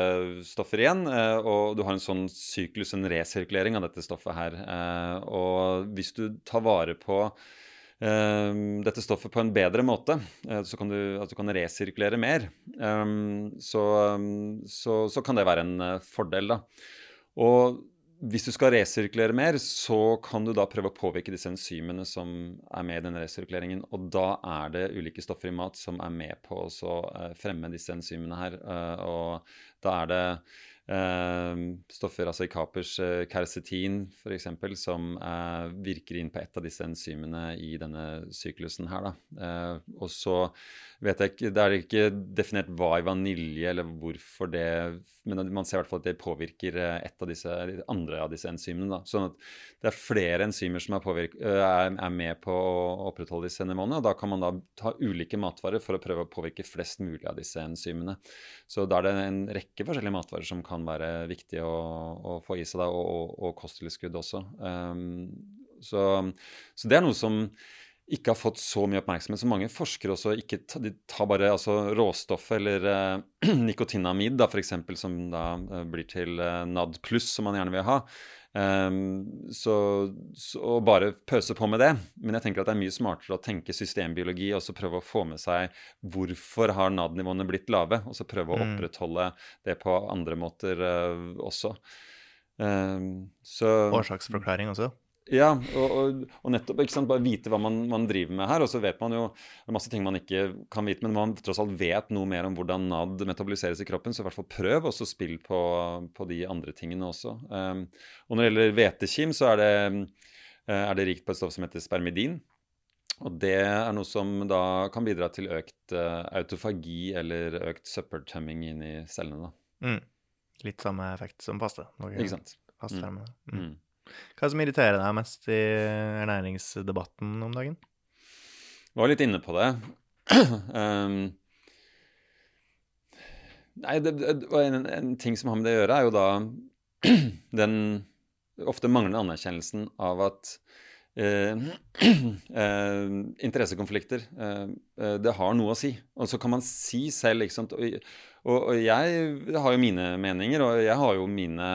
stoffer igjen. Uh, og du har en sånn syklus, en resirkulering av dette stoffet her. Uh, og hvis du tar vare på eh, dette stoffet på en bedre måte, eh, så kan du, at du kan resirkulere mer, eh, så, så, så kan det være en eh, fordel, da. Og hvis du skal resirkulere mer, så kan du da prøve å påvirke disse enzymene som er med i den resirkuleringen. Og da er det ulike stoffer i mat som er med på å eh, fremme disse enzymene her. Og da er det stoffer, altså uh, kersetin f.eks., som eh, virker inn på et av disse enzymene i denne syklusen her. Da. Eh, og så vet jeg ikke Det er ikke definert hva i vanilje eller hvorfor det Men man ser i hvert fall at det påvirker eh, et av disse, andre av disse enzymene. Da. Sånn at det er flere enzymer som er, påvirk, eh, er, er med på å opprettholde disse nivåene. Og da kan man da ta ulike matvarer for å prøve å påvirke flest mulig av disse enzymene. Så da er det en rekke forskjellige matvarer som kan være viktig å, å få i seg, da, og, og, og kosttilskudd også. Um, så, så det er noe som ikke har fått så mye oppmerksomhet. Så mange forskere også ikke ta, de tar bare altså, råstoffet eller eh, nikotinamid, f.eks., som da eh, blir til eh, NAD pluss, som man gjerne vil ha. Um, så, så, bare pøse på med det. Men jeg tenker at det er mye smartere å tenke systembiologi og så prøve å få med seg hvorfor har NAD-nivåene blitt lave, og så prøve å Mm. opprettholde det på andre måter uh, også. Um, så Årsaksforklaring også. Ja, og, og, og nettopp sant, bare vite hva man, man driver med her. Og så vet man jo det er masse ting man ikke kan vite, men man tross alt vet noe mer om hvordan NAD metaboliseres i kroppen, så i hvert fall prøv også spill på, på de andre tingene også. Um, og når det gjelder hvetekim, så er det, eh, er det rikt på et stoff som heter spermidin. Og det er noe som da kan bidra til økt uh, autofagi eller økt søppeltømming inn i cellene. Mm. Litt samme effekt som pasta. Ikke sant? fastfermende. Mm. Mm. Hva er det som irriterer deg mest i ernæringsdebatten om dagen? Jeg Var litt inne på det. um, Nei, det, en, en, ting som har med det å gjøre, er jo da den ofte manglende anerkjennelsen av at eh, eh, interessekonflikter eh, eh, Det har noe å si. Og så kan man si selv ikke sant? Og, og, og, jeg har jo mine meninger, og jeg har jo mine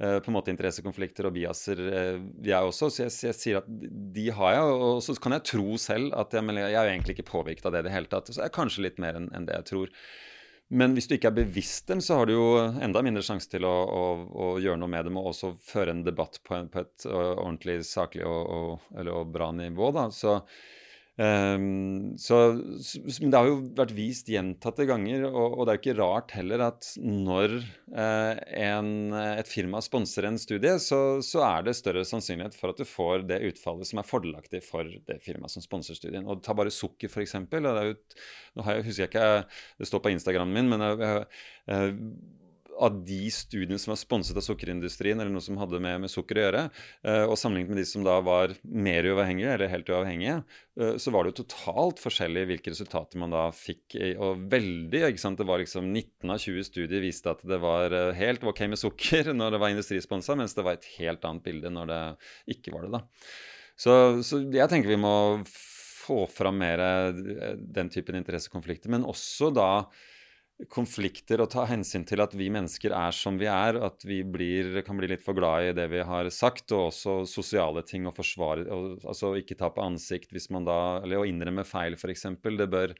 på en måte interessekonflikter og biaser, eh, jeg også. Så jeg, jeg, sier at de har jeg, og så kan jeg tro selv at jeg, jeg er egentlig ikke påvirket av det i det hele tatt. Så er kanskje litt mer enn en det jeg tror. Men hvis du ikke er bevisst dem, så har du jo enda mindre sjanse til å, å, å, gjøre noe med dem og også føre en debatt på, en, på et ordentlig saklig og, og, og bra nivå. Da. Så Um, så, det har jo vært vist gjentatte ganger, og, og det er jo ikke rart heller at når uh, en, et firma sponser en studie, så, så, er det større sannsynlighet for at du får det utfallet som er fordelaktig for det firmaet som sponser studien. Og Ta bare sukker, f.eks. Nå har jeg, husker jeg ikke, det står på Instagramen min, men uh, jeg, av de studiene som var sponset av sukkerindustrien, eller noe som hadde med, med sukker å gjøre, uh, og sammenlignet med de som da var mer uavhengige, eller helt uavhengige, uh, så var det jo totalt forskjellig hvilke resultater man da fikk. Og veldig, ikke sant, Det var liksom 19 av 20 studier viste at det var uh, helt ok med sukker når det var industrisponsa, mens det var et helt annet bilde når det ikke var det. da. Så, så jeg tenker vi må få fram mer den typen interessekonflikter, men også da konflikter og ta hensyn til at vi mennesker er som vi er, at vi blir, kan bli litt for glad i det vi har sagt, og også sosiale ting å forsvare og, Altså ikke ta på ansikt hvis man da Eller å innrømme feil, f.eks. Det bør,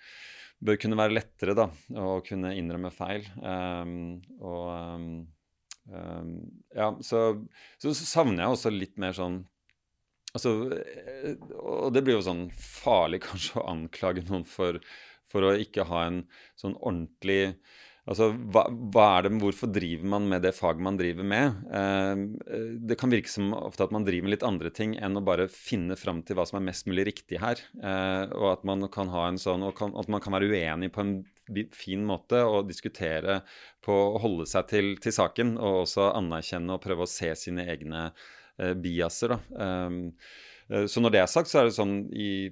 bør, kunne være lettere da, å kunne innrømme feil. Um, og um, um, Ja, så, så, savner jeg også litt mer sånn Altså, eh, og det blir jo sånn farlig kanskje å anklage noen for for å ikke ha en sånn ordentlig Altså, hva, hva, er det, Hvorfor driver man med det faget man driver med? Eh, det kan virke som ofte at man driver med litt andre ting enn å bare finne fram til hva som er mest mulig riktig her. Eh, og at man kan ha en sånn, og kan, at man kan være uenig på en fin måte og diskutere på å holde seg til, til saken, og også anerkjenne og prøve å se sine egne eh, biaser. da. Eh, Eh, så når det er sagt, så er det sånn i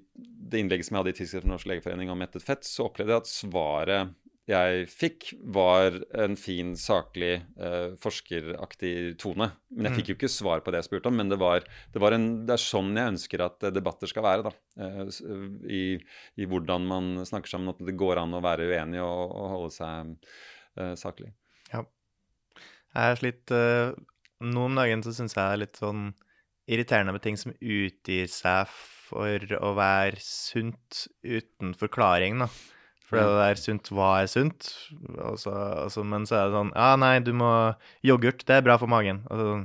det innlegget som jeg hadde i Tidsskrift for Norsk Legeforening om mettet fett, så opplevde jeg at svaret jeg fikk, var en fin, saklig, eh, forskeraktig tone. Men jeg fikk jo ikke svar på det jeg spurte om, men det, var, det, var en, det er sånn jeg ønsker at eh, debatter skal være. da, eh, i, i, hvordan man snakker sammen, at det går an å være uenig og, og holde seg eh, saklig. Ja. Jeg er slitt Nå om dagen så syns jeg er litt sånn irriterende med ting som utgir seg for å være sunt uten forklaring, da. For det der sunt, hva er sunt? Altså, altså, men så er det sånn Ja, nei, du må Yoghurt, det er bra for magen. Altså,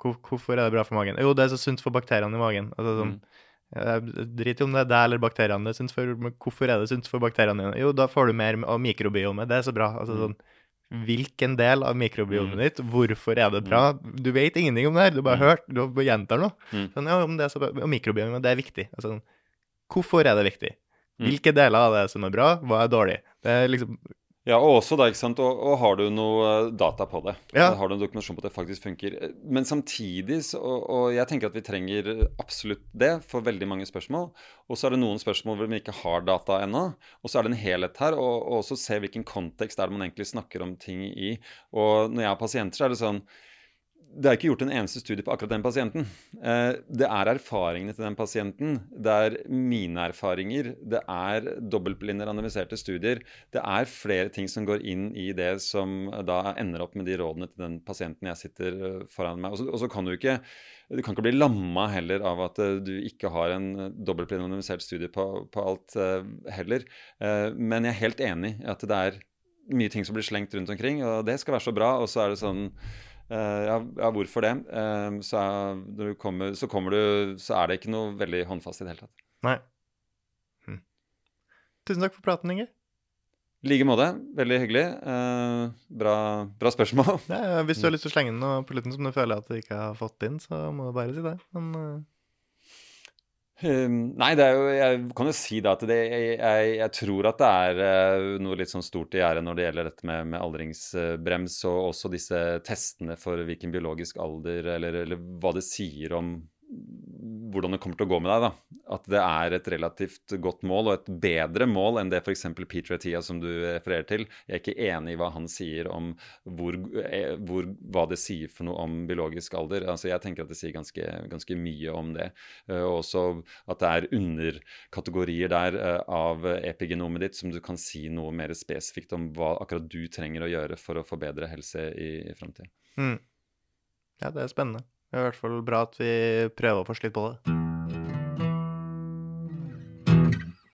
hvorfor er det bra for magen? Jo, det er så sunt for bakteriene i magen. Altså, sånn, mm. Drit i om det er deg eller bakteriene det er sunt for, men hvorfor er det sunt for bakteriene dine? Jo, da får du mer av mikrobiomet, det er så bra. Altså, mm. sånn, hvilken del av mikrobiomet mm. ditt, hvorfor er det bra? Mm. Du vet ingenting om det her, du bare har hørt, du bare gjentar noe. Mm. Sånn, ja, om det så og mikrobiomet, det er viktig. Altså, hvorfor er det viktig? Mm. Hvilke deler av det som er bra, hva er dårlig? Det er liksom ja, og også det, ikke sant, og, og har du noe eh, data på det? Ja. Har du en dokumentasjon på at det faktisk funker? Men samtidig, så, og, og, jeg tenker at vi trenger absolutt det for veldig mange spørsmål. Og så er det noen spørsmål hvor vi ikke har data ennå. Og så er det en helhet her, og, og også se hvilken kontekst er det man egentlig snakker om ting i. Og når jeg har pasienter, så er det sånn det er ikke gjort en eneste studie på akkurat den pasienten. Eh, det er erfaringene til den pasienten. Det er mine erfaringer. Det er dobbeltblinde randomiserte studier. Det er flere ting som går inn i det som da ender opp med de rådene til den pasienten jeg sitter eh, foran meg. Og så kan du ikke du kan ikke bli lamma heller av at eh, du ikke har en dobbeltblind randomisert studie på, på alt heller. Men jeg er helt enig i at det er mye ting som blir slengt rundt omkring, og det skal være så bra. Og så er det sånn ja, ja, hvorfor det? Uh, så, er, kommer, så, kommer, du Så er det ikke noe veldig håndfast i det hele tatt. Nei. Hm. Tusen takk for praten, Inge. I like måte. Veldig hyggelig. Uh, bra, bra, spørsmål. Ja, hvis du har lyst til å slenge inn noe på slutten som du føler at du ikke har fått inn, så må du bare si det. Men Um, nei, jo, jeg kan jo si da at det, jeg, jeg, tror at det er uh, noe litt sånn stort i gjære når det gjelder dette med, med aldringsbrems, og også disse testene for hvilken biologisk alder, eller, eller, hva det sier om hvordan det kommer til å gå med deg. da. at det er et relativt godt mål, og et bedre mål enn det f.eks. Peter Atia som du refererer til. Jeg er ikke enig i hva han sier om hvor, eh, hvor, hva det sier for noe om biologisk alder. Altså, jeg tenker at det sier ganske, ganske mye om det. Og også at det er underkategorier der av epigenomet ditt som du kan si noe mer spesifikt om hva akkurat du trenger å gjøre for å få bedre helse i, i framtida. Mm. Ja, det er spennende. Det er i hvert fall bra at vi prøver å forske litt på det.